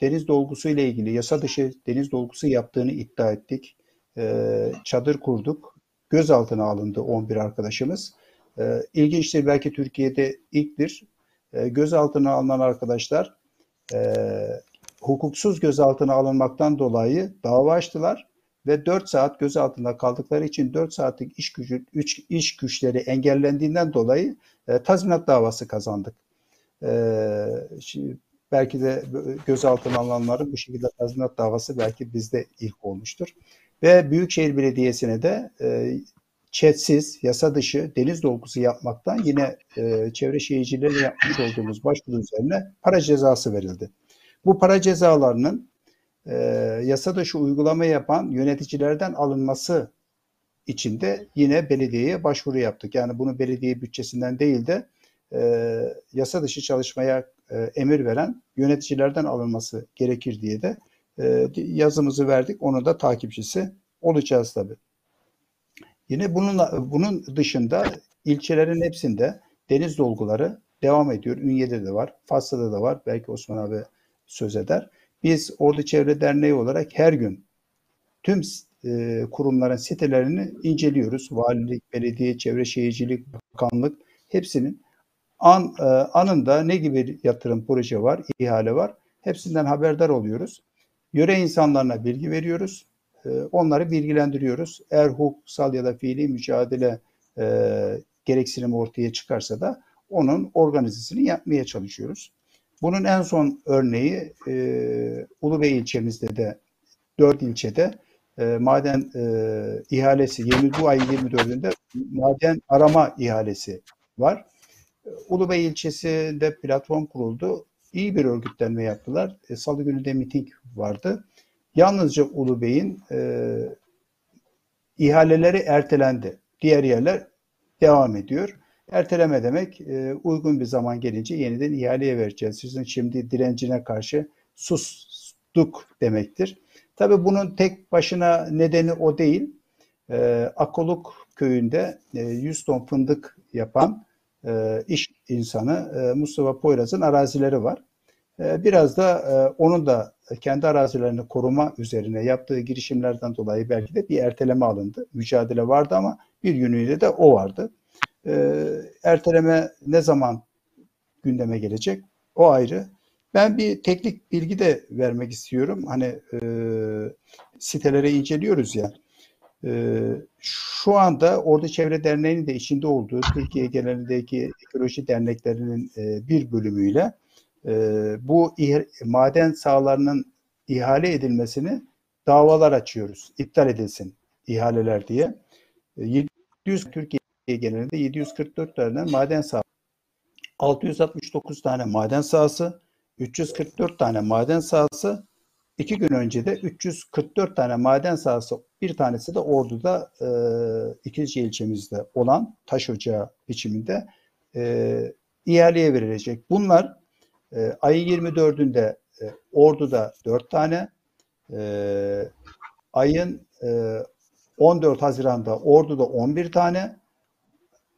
deniz dolgusu ile ilgili yasa dışı deniz dolgusu yaptığını iddia ettik. Ee, çadır kurduk. Gözaltına alındı 11 arkadaşımız. Ee, ilginçtir belki Türkiye'de ilktir. Ee, gözaltına alınan arkadaşlar e, hukuksuz gözaltına alınmaktan dolayı dava açtılar ve 4 saat gözaltında kaldıkları için 4 saatlik iş gücü üç iş güçleri engellendiğinden dolayı e, tazminat davası kazandık. E, şimdi belki de gözaltına alınanların bu şekilde tazminat davası belki bizde ilk olmuştur. Ve Büyükşehir Belediyesi'ne de e, çetsiz, yasa dışı deniz dolgusu yapmaktan yine e, çevre şehircilerle yapmış olduğumuz başvuru üzerine para cezası verildi. Bu para cezalarının e, yasa dışı uygulama yapan yöneticilerden alınması için de yine belediyeye başvuru yaptık. Yani bunu belediye bütçesinden değil de e, yasa dışı çalışmaya e, emir veren yöneticilerden alınması gerekir diye de e, yazımızı verdik. Onu da takipçisi olacağız tabi. Yine bununla, bunun dışında ilçelerin hepsinde deniz dolguları devam ediyor. Ünye'de de var, Fas'ta da var. Belki Osman abi söz eder. Biz Ordu Çevre Derneği olarak her gün tüm e, kurumların sitelerini inceliyoruz. Valilik, belediye, çevre şehircilik, bakanlık hepsinin an, e, anında ne gibi yatırım proje var, ihale var. Hepsinden haberdar oluyoruz. Yöre insanlarına bilgi veriyoruz. E, onları bilgilendiriyoruz. Eğer hukuksal ya da fiili mücadele e, gereksinim ortaya çıkarsa da onun organizesini yapmaya çalışıyoruz. Bunun en son örneği e, Ulubey ilçemizde de dört ilçede e, maden e, ihalesi 20 bu ay 24'ünde maden arama ihalesi var. Ulubey ilçesinde platform kuruldu. İyi bir örgütlenme yaptılar. E, Salı günü de miting vardı. Yalnızca Ulubey'in e, ihaleleri ertelendi. Diğer yerler devam ediyor. Erteleme demek e, uygun bir zaman gelince yeniden ihaleye vereceğiz. Sizin şimdi direncine karşı sustuk demektir. Tabii bunun tek başına nedeni o değil. E, Akoluk köyünde e, 100 ton fındık yapan e, iş insanı e, Mustafa Poyraz'ın arazileri var. E, biraz da e, onun da kendi arazilerini koruma üzerine yaptığı girişimlerden dolayı belki de bir erteleme alındı. Mücadele vardı ama bir yönüyle de o vardı. E, erteleme ne zaman gündeme gelecek? O ayrı. Ben bir teknik bilgi de vermek istiyorum. Hani e, sitelere inceliyoruz ya. E, şu anda Ordu Çevre Derneği'nin de içinde olduğu Türkiye genelindeki ekoloji derneklerinin e, bir bölümüyle e, bu maden sahalarının ihale edilmesini davalar açıyoruz. İptal edilsin ihaleler diye. E, 700 Türkiye genelinde 744 tane maden sahası, 669 tane maden sahası, 344 tane maden sahası, iki gün önce de 344 tane maden sahası, bir tanesi de Ordu'da e, ikinci ilçemizde olan taş ocağı biçiminde e, ihaleye verilecek. Bunlar e, ayın 24'ünde e, Ordu'da 4 tane, e, ayın e, 14 Haziran'da Ordu'da 11 tane,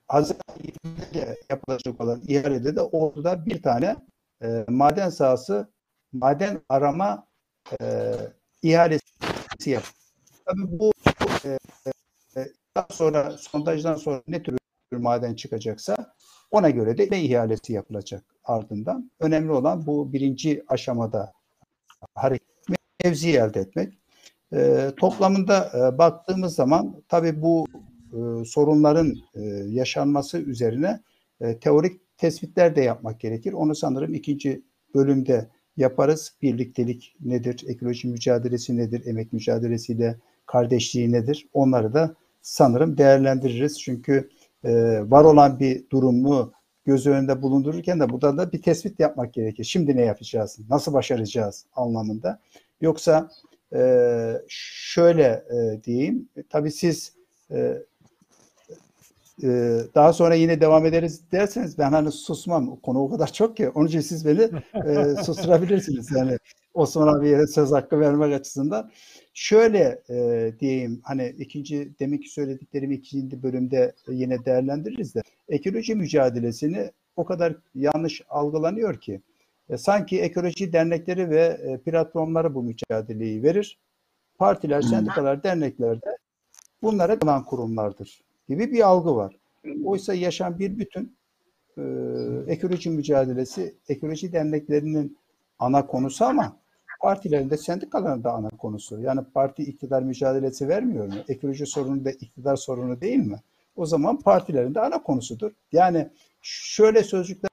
Haziran 20'de yapılacak olan ihalede de Ordu'da bir tane. E, maden sahası maden arama e, ihalesi yap. Tabii bu e, e, daha sonra sondajdan sonra ne tür maden çıkacaksa ona göre de ihalesi yapılacak ardından. Önemli olan bu birinci aşamada hareket mevzi elde etmek. E, toplamında e, baktığımız zaman tabii bu e, sorunların e, yaşanması üzerine e, teorik tespitler de yapmak gerekir. Onu sanırım ikinci bölümde yaparız. Birliktelik nedir? Ekoloji mücadelesi nedir? Emek mücadelesiyle kardeşliği nedir? Onları da sanırım değerlendiririz. Çünkü e, var olan bir durumu göz önünde bulundururken de burada da bir tespit yapmak gerekir. Şimdi ne yapacağız? Nasıl başaracağız anlamında. Yoksa e, şöyle e, diyeyim. Tabii siz e, daha sonra yine devam ederiz derseniz ben hani susmam. Konu o kadar çok ki. Onun için siz beni e, susturabilirsiniz. Yani Osman abiye söz hakkı vermek açısından. Şöyle e, diyeyim hani ikinci demek ki söylediklerimi ikinci bölümde yine değerlendiririz de ekoloji mücadelesini o kadar yanlış algılanıyor ki e, sanki ekoloji dernekleri ve e, platformları bu mücadeleyi verir. Partiler, sendikalar, dernekler de bunlara kalan kurumlardır gibi bir algı var. Oysa yaşam bir bütün. E, ekoloji mücadelesi, ekoloji derneklerinin ana konusu ama partilerin de sendikaların da ana konusu. Yani parti iktidar mücadelesi vermiyor mu? Ekoloji sorunu da iktidar sorunu değil mi? O zaman partilerin de ana konusudur. Yani şöyle sözcükler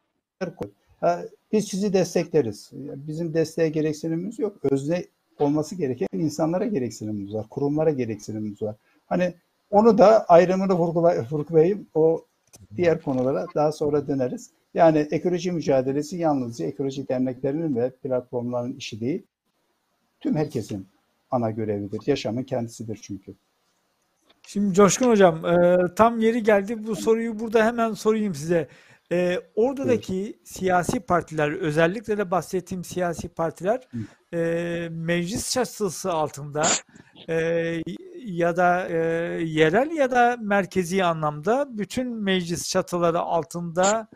koy. Ha, biz sizi destekleriz. Bizim desteğe gereksinimimiz yok. Özne olması gereken insanlara gereksinimimiz var. Kurumlara gereksinimimiz var. Hani onu da ayrımını vurgulayayım. O diğer konulara daha sonra döneriz. Yani ekoloji mücadelesi yalnızca ekoloji derneklerinin ve platformların işi değil. Tüm herkesin ana görevidir. Yaşamın kendisidir çünkü. Şimdi Coşkun Hocam e, tam yeri geldi. Bu soruyu burada hemen sorayım size. E, oradaki evet. siyasi partiler özellikle de bahsettiğim siyasi partiler e, meclis çatısı altında e, ya da e, yerel ya da merkezi anlamda bütün meclis çatıları altında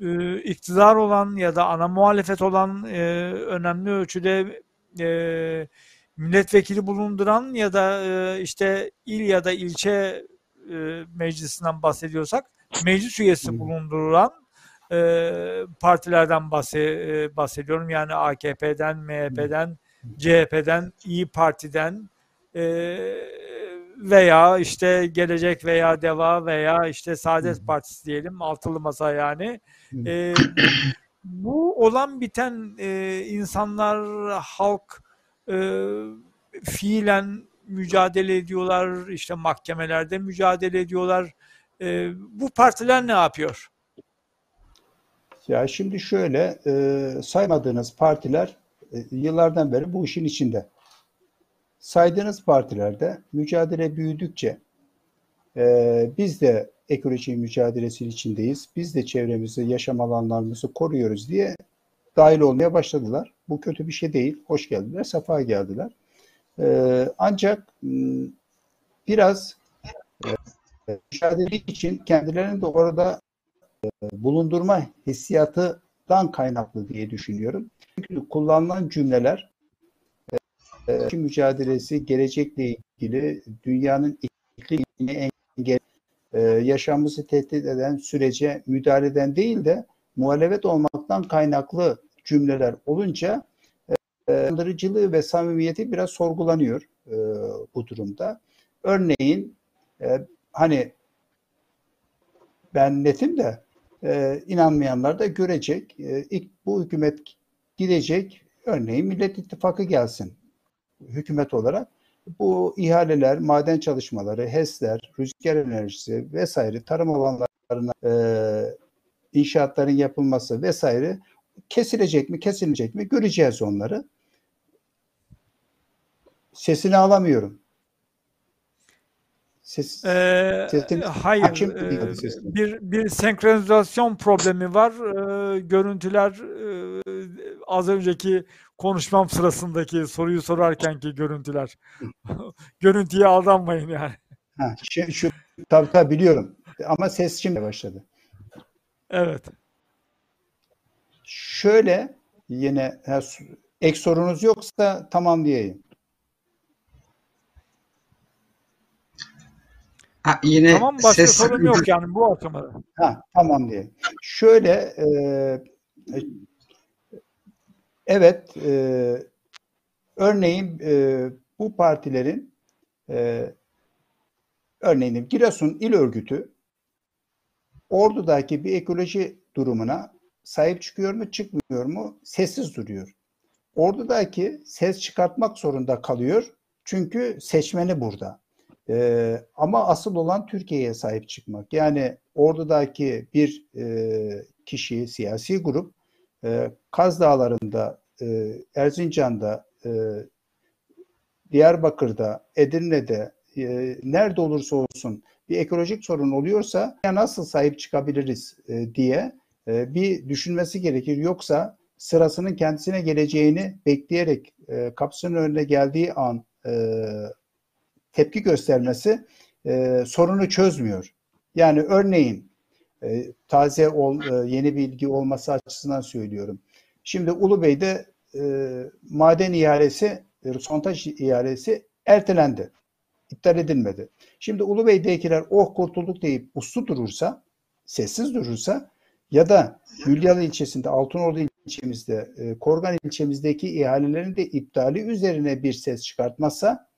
e, iktidar olan ya da ana muhalefet olan e, önemli ölçüde e, milletvekili bulunduran ya da e, işte il ya da ilçe e, meclisinden bahsediyorsak meclis üyesi bulunduran e, partilerden bahse, e, bahsediyorum. Yani AKP'den, MHP'den, CHP'den, İyi Parti'den e, veya işte Gelecek veya Deva veya işte Saadet Partisi diyelim altılı masa yani. E, bu olan biten e, insanlar, halk e, fiilen mücadele ediyorlar, işte mahkemelerde mücadele ediyorlar. E, bu partiler ne yapıyor? Ya şimdi şöyle e, saymadığınız partiler e, yıllardan beri bu işin içinde. Saydığınız partilerde mücadele büyüdükçe e, biz de ekoloji mücadelesi içindeyiz. Biz de çevremizi, yaşam alanlarımızı koruyoruz diye dahil olmaya başladılar. Bu kötü bir şey değil. Hoş geldiler, sefa geldiler. E, ancak biraz e, mücadele için kendilerini de orada bulundurma hissiyatından kaynaklı diye düşünüyorum. Çünkü kullanılan cümleler e, mücadelesi gelecekle ilgili dünyanın iklimini engel e, yaşamımızı tehdit eden sürece müdahaleden değil de muhalefet olmaktan kaynaklı cümleler olunca e, ve samimiyeti biraz sorgulanıyor e, bu durumda. Örneğin e, hani ben netim de e, inanmayanlar da görecek. E, ilk bu hükümet gidecek. Örneğin Millet İttifakı gelsin hükümet olarak. Bu ihaleler, maden çalışmaları, HES'ler, rüzgar enerjisi vesaire tarım alanlarına e, inşaatların yapılması vesaire kesilecek mi, kesilmeyecek mi göreceğiz onları. Sesini alamıyorum. Ses, ee, sesini, hayır, e, bir bir senkronizasyon problemi var. E, görüntüler e, az önceki konuşmam sırasındaki soruyu sorarkenki görüntüler. Görüntüye aldanmayın yani. Ha, şu, şu tabii tabii biliyorum. Ama ses şimdi başladı. Evet. Şöyle yine ek sorunuz yoksa tamam Ha, yine tamam başka ses... sorun yok yani bu aşamada. Ha, tamam diye. Şöyle e, evet e, örneğin e, bu partilerin e, örneğin Giresun İl Örgütü Ordu'daki bir ekoloji durumuna sahip çıkıyor mu çıkmıyor mu sessiz duruyor. Ordu'daki ses çıkartmak zorunda kalıyor çünkü seçmeni burada. Ee, ama asıl olan Türkiye'ye sahip çıkmak. Yani ordudaki bir e, kişi, siyasi grup e, Kaz Dağları'nda, e, Erzincan'da, e, Diyarbakır'da, Edirne'de, e, nerede olursa olsun bir ekolojik sorun oluyorsa ya nasıl sahip çıkabiliriz e, diye e, bir düşünmesi gerekir. Yoksa sırasının kendisine geleceğini bekleyerek e, kapısının önüne geldiği an e, tepki göstermesi e, sorunu çözmüyor. Yani örneğin e, taze ol, e, yeni bilgi olması açısından söylüyorum. Şimdi Ulubey'de e, maden ihalesi, e, sondaj ihalesi ertelendi. İptal edilmedi. Şimdi Ulubey'dekiler oh kurtulduk deyip uslu durursa, sessiz durursa ya da Hülyalı ilçesinde, Altınordu ilçemizde, e, Korgan ilçemizdeki ihalelerin de iptali üzerine bir ses çıkartmazsa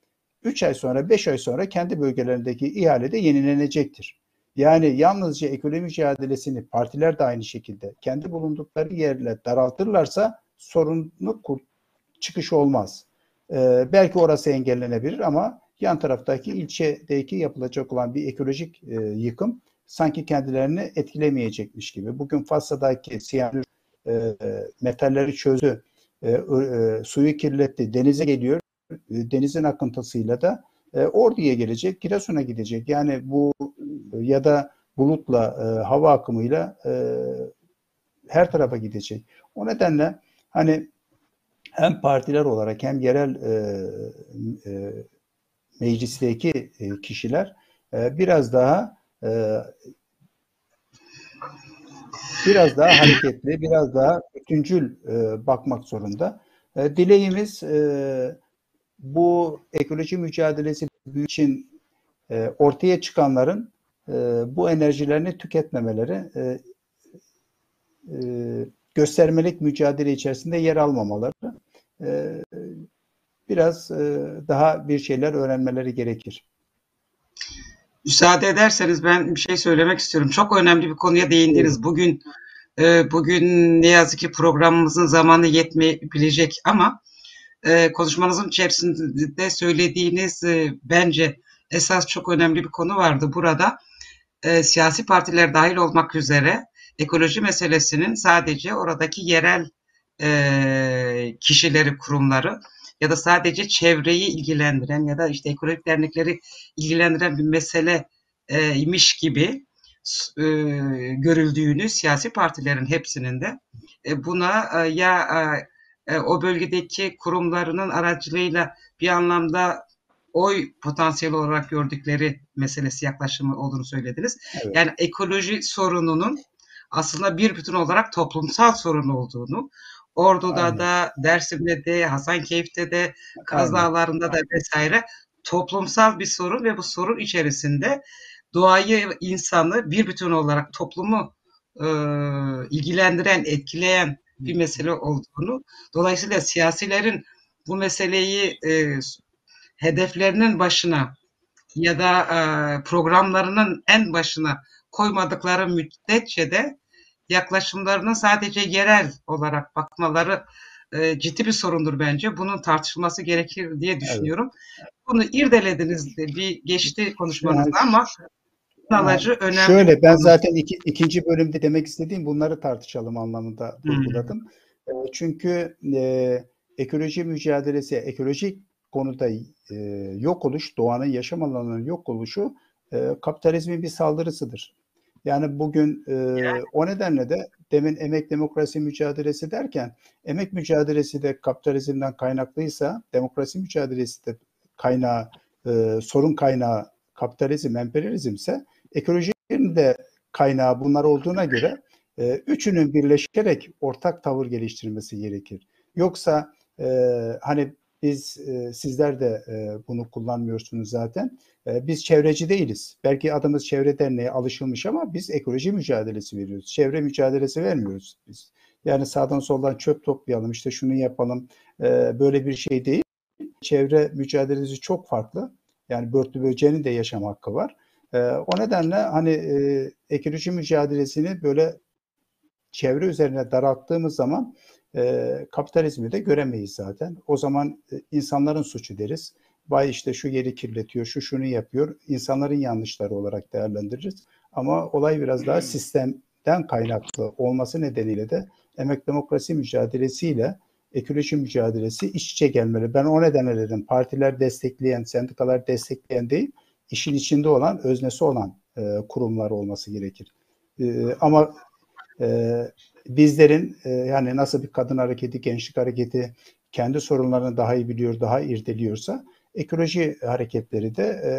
3 ay sonra 5 ay sonra kendi bölgelerindeki ihale de yenilenecektir. Yani yalnızca ekonomi mücadelesini partiler de aynı şekilde kendi bulundukları yerle daraltırlarsa sorunlu çıkış olmaz. Ee, belki orası engellenebilir ama yan taraftaki ilçedeki yapılacak olan bir ekolojik e, yıkım sanki kendilerini etkilemeyecekmiş gibi. Bugün Fassa'daki siyanür e, metalleri çözdü, e, e, suyu kirletti, denize geliyor. E, denizin akıntısıyla da e, Ordu'ya gelecek, Giresun'a gidecek. Yani bu e, ya da bulutla, e, hava akımıyla e, her tarafa gidecek. O nedenle hani hem partiler olarak hem yerel e, e, meclisteki e, kişiler e, biraz daha e, biraz daha hareketli, biraz daha bütüncül e, bakmak zorunda. E, dileğimiz e, bu ekoloji mücadelesi için e, ortaya çıkanların e, bu enerjilerini tüketmemeleri, e, e, göstermelik mücadele içerisinde yer almamaları, e, biraz e, daha bir şeyler öğrenmeleri gerekir. Müsaade ederseniz ben bir şey söylemek istiyorum. Çok önemli bir konuya değindiniz. Bugün e, bugün ne yazık ki programımızın zamanı yetmeyebilecek ama e, konuşmanızın içerisinde söylediğiniz e, bence esas çok önemli bir konu vardı. Burada e, siyasi partiler dahil olmak üzere ekoloji meselesinin sadece oradaki yerel e, kişileri, kurumları ya da sadece çevreyi ilgilendiren ya da işte ekolojik dernekleri ilgilendiren bir mesele gibi görüldüğünü siyasi partilerin hepsinin de buna ya e, o bölgedeki kurumlarının aracılığıyla bir anlamda oy potansiyeli olarak gördükleri meselesi yaklaşımı olduğunu söylediniz. Evet. Yani ekoloji sorununun aslında bir bütün olarak toplumsal sorun olduğunu, Ordu'da Aynen. da, Dersim'de de, Hasankeyf'te de, Kaz. Dağları'nda da vesaire toplumsal bir sorun ve bu sorun içerisinde doğayı, insanı bir bütün olarak toplumu e, ilgilendiren, etkileyen bir mesele olduğunu, dolayısıyla siyasilerin bu meseleyi e, hedeflerinin başına ya da e, programlarının en başına koymadıkları müddetçe de yaklaşımlarının sadece yerel olarak bakmaları e, ciddi bir sorundur bence. Bunun tartışılması gerekir diye düşünüyorum. Bunu irdelediniz de bir geçti konuşmanızda Yani önemli. Şöyle ben zaten iki, ikinci bölümde demek istediğim bunları tartışalım anlamında Hmm. vurguladım. E, Çünkü e, ekoloji mücadelesi, ekolojik konuda e, yok oluş, doğanın yaşam alanının yok oluşu e, kapitalizmin bir saldırısıdır. Yani bugün e, o nedenle de demin emek demokrasi mücadelesi derken emek mücadelesi de kapitalizmden kaynaklıysa demokrasi mücadelesi de kaynağı e, sorun kaynağı kapitalizm, emperyalizmse ekolojinin de kaynağı bunlar olduğuna göre e, üçünün birleşerek ortak tavır geliştirmesi gerekir. Yoksa e, hani biz e, sizler de e, bunu kullanmıyorsunuz zaten. E, biz çevreci değiliz. Belki adımız çevre derneği alışılmış ama biz ekoloji mücadelesi veriyoruz. Çevre mücadelesi vermiyoruz biz. Yani sağdan soldan çöp toplayalım, işte şunu yapalım. E, böyle bir şey değil. Çevre mücadelesi çok farklı. Yani börtlü böceğinin de yaşam hakkı var. E, o nedenle hani e, ekoloji mücadelesini böyle çevre üzerine daralttığımız zaman e, kapitalizmi de göremeyiz zaten. O zaman e, insanların suçu deriz. Vay işte şu yeri kirletiyor, şu şunu yapıyor. İnsanların yanlışları olarak değerlendiririz. Ama olay biraz daha sistemden kaynaklı olması nedeniyle de emek demokrasi mücadelesiyle ekoloji mücadelesi iç içe gelmeli. Ben o nedenle dedim partiler destekleyen, sendikalar destekleyen değil, işin içinde olan, öznesi olan e, kurumlar olması gerekir. E, ama e, bizlerin e, yani nasıl bir kadın hareketi, gençlik hareketi kendi sorunlarını daha iyi biliyor, daha irdeliyorsa ekoloji hareketleri de e,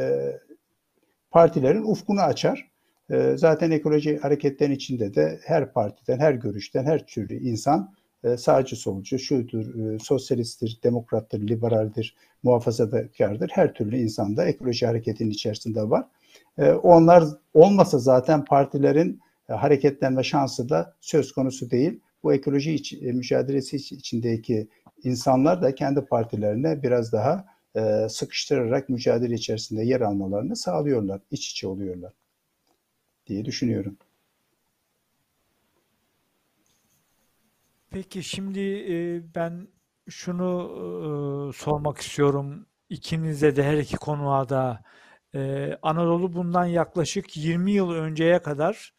partilerin ufkunu açar. E, zaten ekoloji hareketlerin içinde de her partiden, her görüşten, her türlü insan e, sağcı solcu, şudur, e, sosyalisttir, demokrattır, liberaldir, muhafazakardır. Her türlü insan da ekoloji hareketinin içerisinde var. E, onlar olmasa zaten partilerin e, hareketlenme şansı da söz konusu değil. Bu ekoloji iç, e, mücadelesi iç- içindeki insanlar da kendi partilerine biraz daha sıkıştırarak mücadele içerisinde yer almalarını sağlıyorlar, iç içe oluyorlar diye düşünüyorum. Peki şimdi e, ben şunu e, sormak istiyorum ikinize de her iki konuğa da. E, Anadolu bundan yaklaşık 20 yıl önceye kadar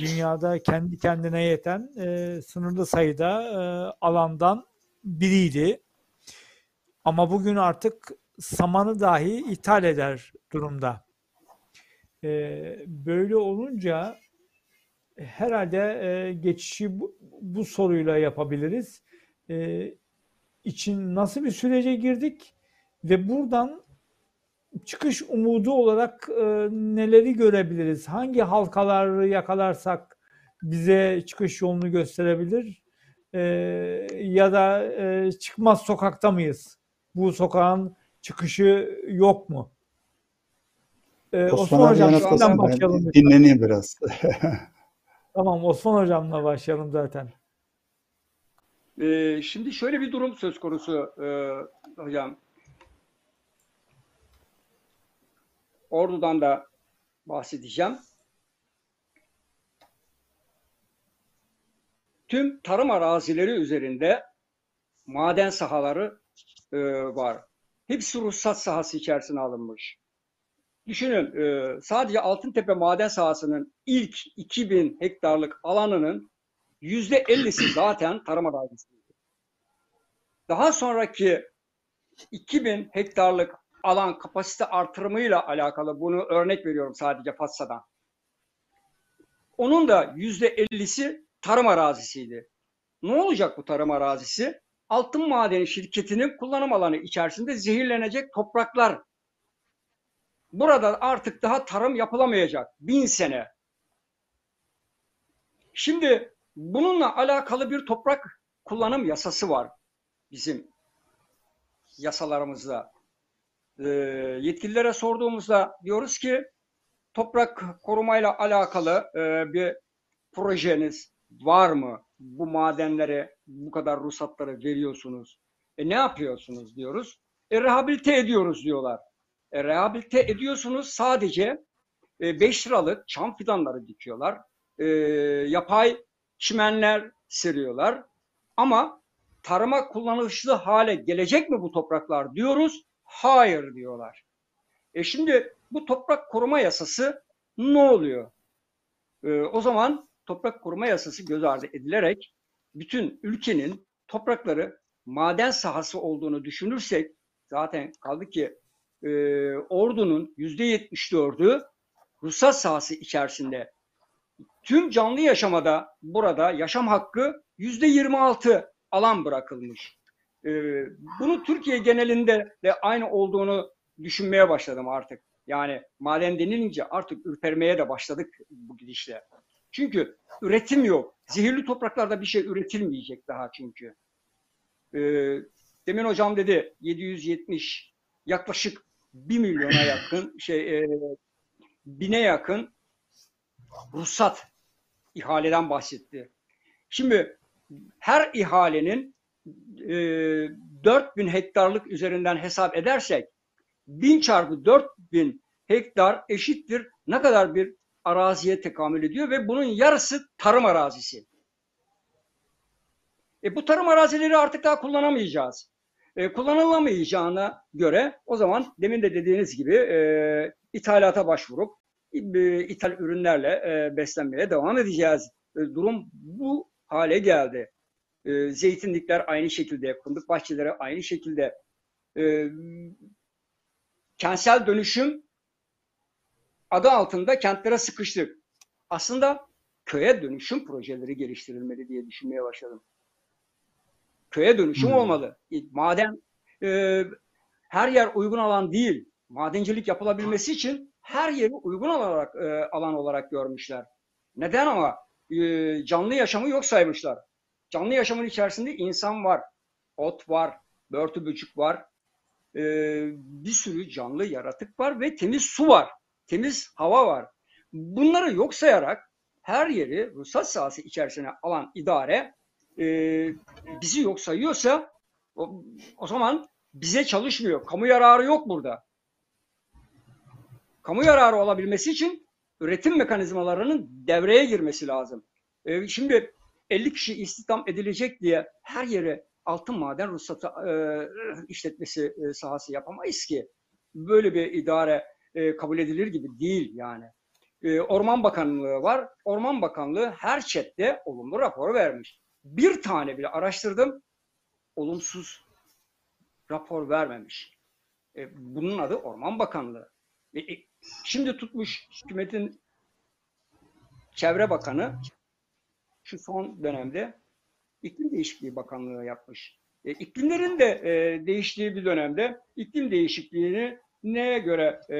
dünyada kendi kendine yeten e, sınırlı sayıda alandan biriydi. Ama bugün artık samanı dahi ithal eder durumda. Böyle olunca herhalde e, geçişi bu, bu soruyla yapabiliriz. E, için nasıl bir sürece girdik ve buradan çıkış umudu olarak e, neleri görebiliriz? Hangi halkaları yakalarsak bize çıkış yolunu gösterebilir? E, ya da e, çıkmaz sokakta mıyız? Bu sokağın çıkışı yok mu? E, Osman, Osman Hocam başlayalım. dinleneyim biraz. Tamam Osman Hocam'la başlayalım zaten. Ee, şimdi şöyle bir durum söz konusu e, hocam. Ordu'dan da bahsedeceğim. Tüm tarım arazileri üzerinde maden sahaları e, var. Hepsi ruhsat sahası içerisine alınmış. Düşünün e, sadece Altıntepe maden sahasının ilk 2000 hektarlık alanının %50'si zaten tarım arazisi. Daha sonraki 2000 hektarlık alan kapasite artırımıyla alakalı bunu örnek veriyorum sadece Fatsa'dan. Onun da %50'si tarım arazisiydi. Ne olacak bu tarım arazisi? Altın Madeni şirketinin kullanım alanı içerisinde zehirlenecek topraklar. Burada artık daha tarım yapılamayacak. Bin sene. Şimdi bununla alakalı bir toprak kullanım yasası var bizim yasalarımızda. Ee, yetkililere sorduğumuzda diyoruz ki toprak korumayla alakalı e, bir projeniz var mı? Bu madenlere bu kadar ruhsatları veriyorsunuz. E ne yapıyorsunuz diyoruz. E rehabilite ediyoruz diyorlar. E, rehabilite ediyorsunuz sadece 5 liralık çam fidanları dikiyorlar. E, yapay çimenler seriyorlar. Ama tarıma kullanışlı hale gelecek mi bu topraklar diyoruz. Hayır diyorlar. E şimdi bu toprak koruma yasası ne oluyor? E, o zaman toprak koruma yasası göz ardı edilerek bütün ülkenin toprakları maden sahası olduğunu düşünürsek zaten kaldı ki e, ordunun yüzde yetmiş dördü ruhsat sahası içerisinde. Tüm canlı yaşamada burada yaşam hakkı yüzde yirmi altı alan bırakılmış. E, bunu Türkiye genelinde de aynı olduğunu düşünmeye başladım artık. Yani maden denilince artık ürpermeye de başladık bu gidişle. Çünkü üretim yok. Zehirli topraklarda bir şey üretilmeyecek daha çünkü. E, demin hocam dedi 770 yaklaşık 1 milyona yakın şey e, bine yakın ruhsat ihaleden bahsetti. Şimdi her ihalenin e, 4000 hektarlık üzerinden hesap edersek 1000 çarpı 4000 hektar eşittir ne kadar bir araziye tekamül ediyor ve bunun yarısı tarım arazisi. E bu tarım arazileri artık daha kullanamayacağız. E, kullanılamayacağına göre o zaman demin de dediğiniz gibi e, ithalata başvurup e, ithal ürünlerle e, beslenmeye devam edeceğiz. E, durum bu hale geldi. E, zeytinlikler aynı şekilde, fındık bahçeleri aynı şekilde. E, kentsel dönüşüm adı altında kentlere sıkıştık. Aslında köye dönüşüm projeleri geliştirilmeli diye düşünmeye başladım. Köye dönüşüm hmm. olmalı. Maden e, her yer uygun alan değil. Madencilik yapılabilmesi için her yeri uygun olarak e, alan olarak görmüşler. Neden ama e, canlı yaşamı yok saymışlar. Canlı yaşamın içerisinde insan var, ot var, börtü böcük var, e, bir sürü canlı yaratık var ve temiz su var, temiz hava var. Bunları yok sayarak her yeri ruhsat sahası içerisine alan idare e, bizi yok sayıyorsa o, o zaman bize çalışmıyor. Kamu yararı yok burada. Kamu yararı olabilmesi için üretim mekanizmalarının devreye girmesi lazım. E, şimdi 50 kişi istihdam edilecek diye her yere altın maden ruhsatı e, işletmesi e, sahası yapamayız ki. Böyle bir idare e, kabul edilir gibi değil yani. E, Orman Bakanlığı var. Orman Bakanlığı her chatte olumlu rapor vermiş. Bir tane bile araştırdım. Olumsuz rapor vermemiş. E, bunun adı Orman Bakanlığı. E, e, şimdi tutmuş hükümetin Çevre Bakanı şu son dönemde iklim değişikliği bakanlığı yapmış. E, iklimlerin de e, değiştiği bir dönemde iklim değişikliğini neye göre e,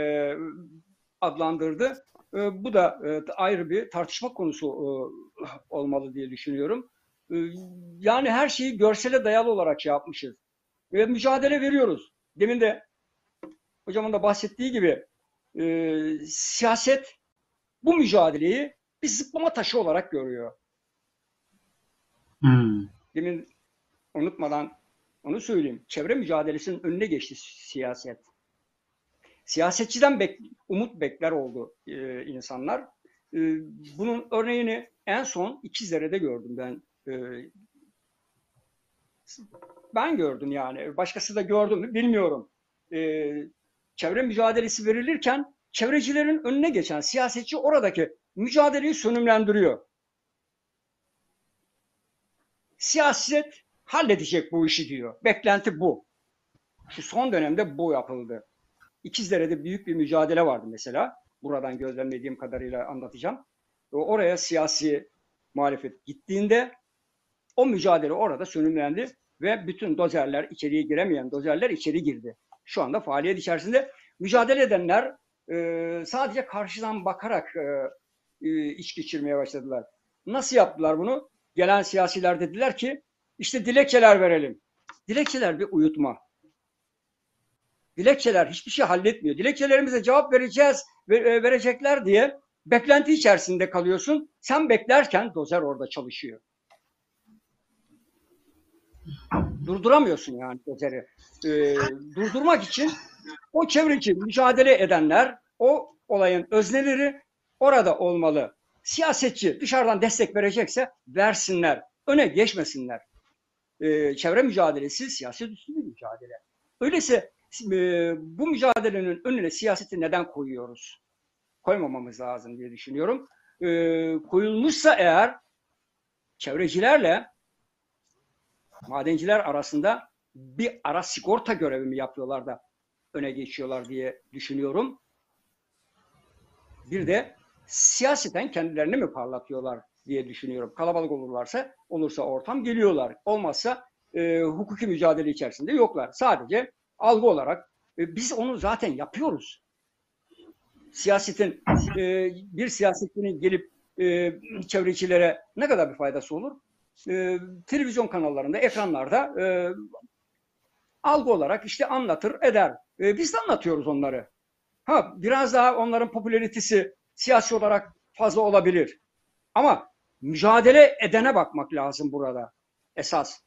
adlandırdı? E, bu da e, ayrı bir tartışma konusu e, olmalı diye düşünüyorum. E, yani her şeyi görsele dayalı olarak şey yapmışız. Ve mücadele veriyoruz. Demin de hocamın da bahsettiği gibi e, siyaset bu mücadeleyi bir zıplama taşı olarak görüyor. Hmm. Demin unutmadan onu söyleyeyim. Çevre mücadelesinin önüne geçti siyaset. Siyasetçiden bek, umut bekler oldu e, insanlar. E, bunun örneğini en son İkizdere'de gördüm ben. E, ben gördüm yani. Başkası da gördü mü bilmiyorum. E, çevre mücadelesi verilirken çevrecilerin önüne geçen siyasetçi oradaki mücadeleyi sönümlendiriyor. Siyaset halledecek bu işi diyor. Beklenti bu. Şu son dönemde bu yapıldı. İkizdere'de büyük bir mücadele vardı mesela. Buradan gözlemlediğim kadarıyla anlatacağım. Oraya siyasi muhalefet gittiğinde o mücadele orada sönümlendi ve bütün dozerler içeriye giremeyen dozerler içeri girdi. Şu anda faaliyet içerisinde mücadele edenler e, sadece karşıdan bakarak e, e, iş geçirmeye başladılar. Nasıl yaptılar bunu? Gelen siyasiler dediler ki işte dilekçeler verelim. Dilekçeler bir uyutma. Dilekçeler hiçbir şey halletmiyor. Dilekçelerimize cevap vereceğiz, ve- verecekler diye beklenti içerisinde kalıyorsun. Sen beklerken dozer orada çalışıyor. Durduramıyorsun yani dozeri. Ee, durdurmak için o çevreci mücadele edenler, o olayın özneleri orada olmalı. Siyasetçi dışarıdan destek verecekse versinler, öne geçmesinler. Ee, çevre mücadelesi siyaset üstü bir mücadele. Öyleyse e, bu mücadelenin önüne siyaseti neden koyuyoruz? Koymamamız lazım diye düşünüyorum. Ee, koyulmuşsa eğer çevrecilerle madenciler arasında bir ara sigorta görevi mi yapıyorlar da öne geçiyorlar diye düşünüyorum. Bir de siyaseten kendilerini mi parlatıyorlar diye düşünüyorum. Kalabalık olurlarsa, olursa ortam geliyorlar. Olmazsa e, hukuki mücadele içerisinde yoklar. Sadece algı olarak e, biz onu zaten yapıyoruz. Siyasetin e, bir siyasetçinin gelip e, çevrecilere ne kadar bir faydası olur? E, televizyon kanallarında, ekranlarda e, algı olarak işte anlatır, eder. E, biz de anlatıyoruz onları. Ha biraz daha onların popülaritesi siyasi olarak fazla olabilir. Ama mücadele edene bakmak lazım burada. Esas.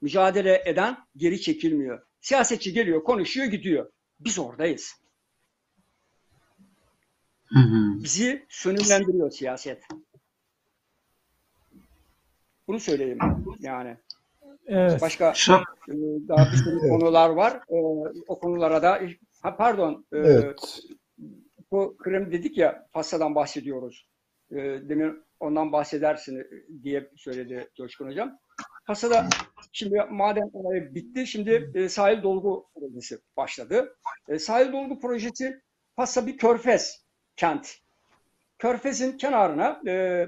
Mücadele eden geri çekilmiyor. Siyasetçi geliyor, konuşuyor, gidiyor. Biz oradayız. Hı hı. Bizi sönümlendiriyor siyaset. Bunu söyleyeyim yani. Evet. Başka e, daha bir sürü Evet. konular var. E, o konulara da ha, pardon e, Evet. bu Kırım dedik ya Fassa'dan bahsediyoruz. E, demin ondan bahsedersin diye söyledi Coşkun Hocam. Fassa'da şimdi maden olayı bitti. Şimdi e, sahil dolgu projesi başladı. E, sahil dolgu projesi Fassa bir körfez kent. Körfez'in kenarına e,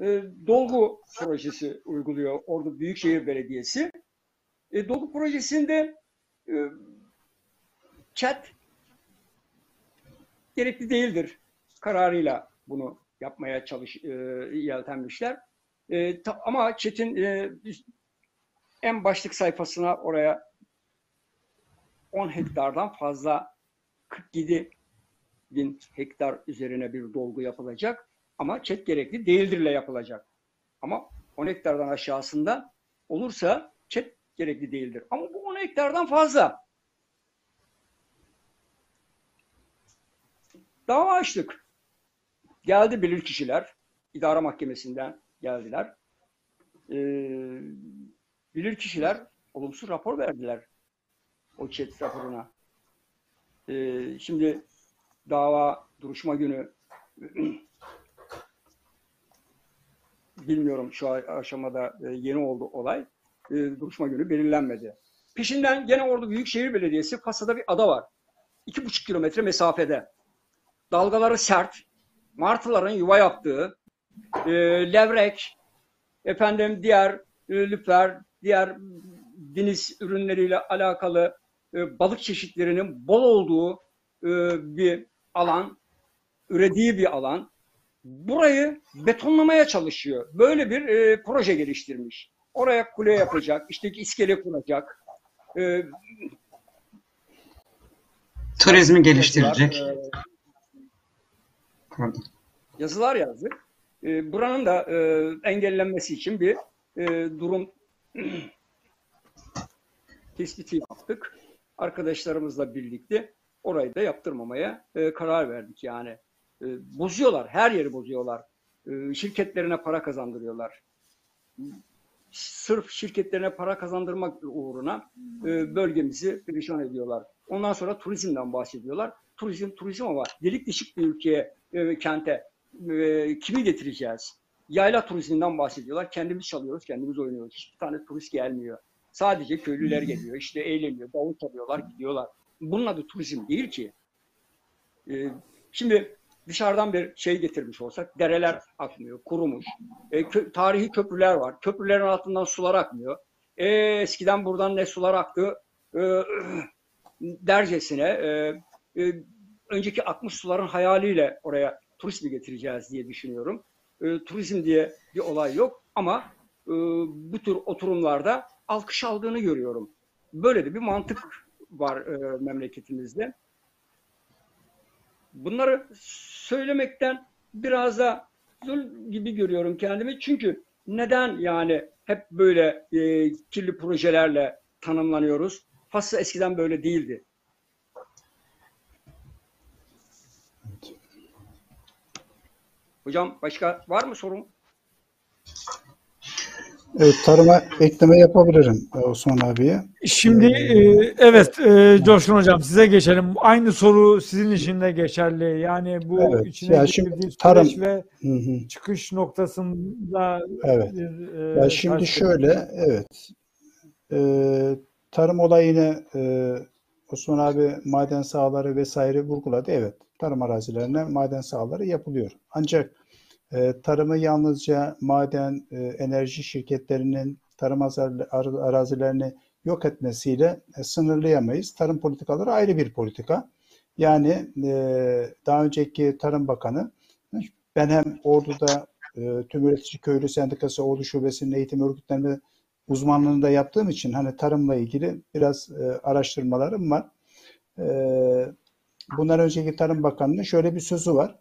e, dolgu projesi uyguluyor Ordu Büyükşehir Belediyesi. E, dolgu projesinde e, chat gerekli değildir kararıyla bunu yapmaya çalış e, yeltenmişler. E, ta- ama Çetin e, en başlık sayfasına oraya 10 hektardan fazla 47 bin hektar üzerine bir dolgu yapılacak. Ama çet gerekli değildirle yapılacak. Ama 10 hektardan aşağısında olursa çet gerekli değildir. Ama bu 10 hektardan fazla. Dava açtık. Geldi bilirkişiler. İdare mahkemesinden geldiler. Ee, bilirkişiler olumsuz rapor verdiler. O çet raporuna. Ee, şimdi dava duruşma günü bilmiyorum şu aşamada e, yeni oldu olay. E, duruşma günü belirlenmedi. Peşinden gene Ordu Büyükşehir Belediyesi Fasa'da bir ada var. İki buçuk kilometre mesafede. Dalgaları sert, martıların yuva yaptığı, e, levrek, efendim diğer e, lüfer, diğer deniz ürünleriyle alakalı balık çeşitlerinin bol olduğu bir alan, ürediği bir alan. Burayı betonlamaya çalışıyor. Böyle bir e, proje geliştirmiş. Oraya kule yapacak, işte iskele kuracak. E, turizmi geliştirecek. yazılar, e, Pardon. yazılar yazdık. E, buranın da e, engellenmesi için bir e, durum tespiti yaptık. Arkadaşlarımızla birlikte orayı da yaptırmamaya e, karar verdik yani. E, bozuyorlar, her yeri bozuyorlar. E, şirketlerine para kazandırıyorlar. Sırf şirketlerine para kazandırmak uğruna e, bölgemizi perişan ediyorlar. Ondan sonra turizmden bahsediyorlar. Turizm, turizm ama delik deşik bir ülkeye, kente kimi getireceğiz? Yayla turizminden bahsediyorlar. Kendimiz çalıyoruz, kendimiz oynuyoruz. Hiçbir tane turist gelmiyor. Sadece köylüler geliyor, işte eğleniyor, davul çalıyorlar, gidiyorlar. Bunun adı turizm değil ki. Şimdi dışarıdan bir şey getirmiş olsak, dereler akmıyor, kurumuş. E, kö- tarihi köprüler var. Köprülerin altından sular akmıyor. E, eskiden buradan ne sular aktı e, dercesine e, e, önceki akmış suların hayaliyle oraya turist mi getireceğiz diye düşünüyorum. e, turizm diye bir olay yok ama e, bu tür oturumlarda alkış aldığını görüyorum. Böyle de bir mantık var e, memleketimizde. Bunları söylemekten biraz da zul gibi görüyorum kendimi. Çünkü neden yani hep böyle e, kirli projelerle tanımlanıyoruz? Faslı eskiden böyle değildi. Hocam başka var mı sorun? Evet, tarıma ekleme yapabilirim e, Osman abiye. Şimdi e, evet e, Coşkun Hocam size geçelim. Aynı soru sizin için de geçerli. Yani bu Evet, içine ya şimdi tarım- ve Hı hı. çıkış noktasında Evet. e, Ya şimdi ters- şöyle, evet. Ee, tarım olayını e, Osman abi maden sahaları vesaire vurguladı. Evet, tarım arazilerine maden sahaları yapılıyor. Ancak e, tarımı yalnızca maden, e, enerji şirketlerinin tarım arazilerini yok etmesiyle e, sınırlayamayız. Tarım politikaları ayrı bir politika. Yani e, daha önceki Tarım Bakanı ben hem Ordu'da e, Tüm Üretici Köylü Sendikası Ordu Şubesi'nin eğitim örgütlenme uzmanlığını da yaptığım için hani tarımla ilgili biraz araştırmalarım var. E, bundan önceki Tarım Bakanı'nın şöyle bir sözü var.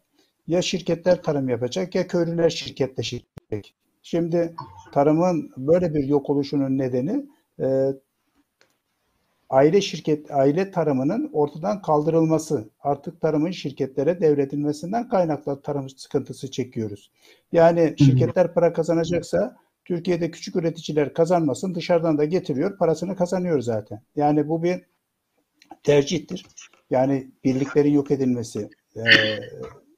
Ya şirketler tarım yapacak ya köylüler şirketleşecek. Şimdi tarımın böyle bir yok oluşunun nedeni e, aile şirket aile tarımının ortadan kaldırılması. Artık tarımın şirketlere devredilmesinden kaynaklı tarım sıkıntısı çekiyoruz. Yani şirketler para kazanacaksa Türkiye'de küçük üreticiler kazanmasın dışarıdan da getiriyor parasını kazanıyor zaten. Yani bu bir tercihtir. Yani birliklerin yok edilmesi, e,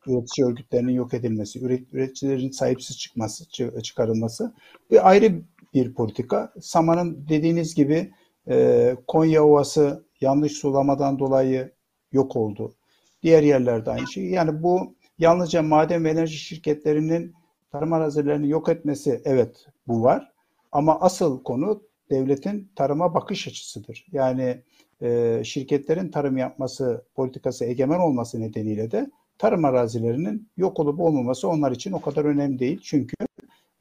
üretici örgütlerinin yok edilmesi, üret- üreticilerin sahipsiz çıkması, çı- çıkarılması bir ayrı bir politika. Saman'ın dediğiniz gibi e, Konya Ovası yanlış sulamadan dolayı yok oldu. Diğer yerlerde aynı şey. Yani bu yalnızca maden ve enerji şirketlerinin tarım arazilerini yok etmesi evet bu var. Ama asıl konu devletin tarıma bakış açısıdır. Yani e, şirketlerin tarım yapması politikası egemen olması nedeniyle de tarım arazilerinin yok olup olmaması onlar için o kadar önemli değil. Çünkü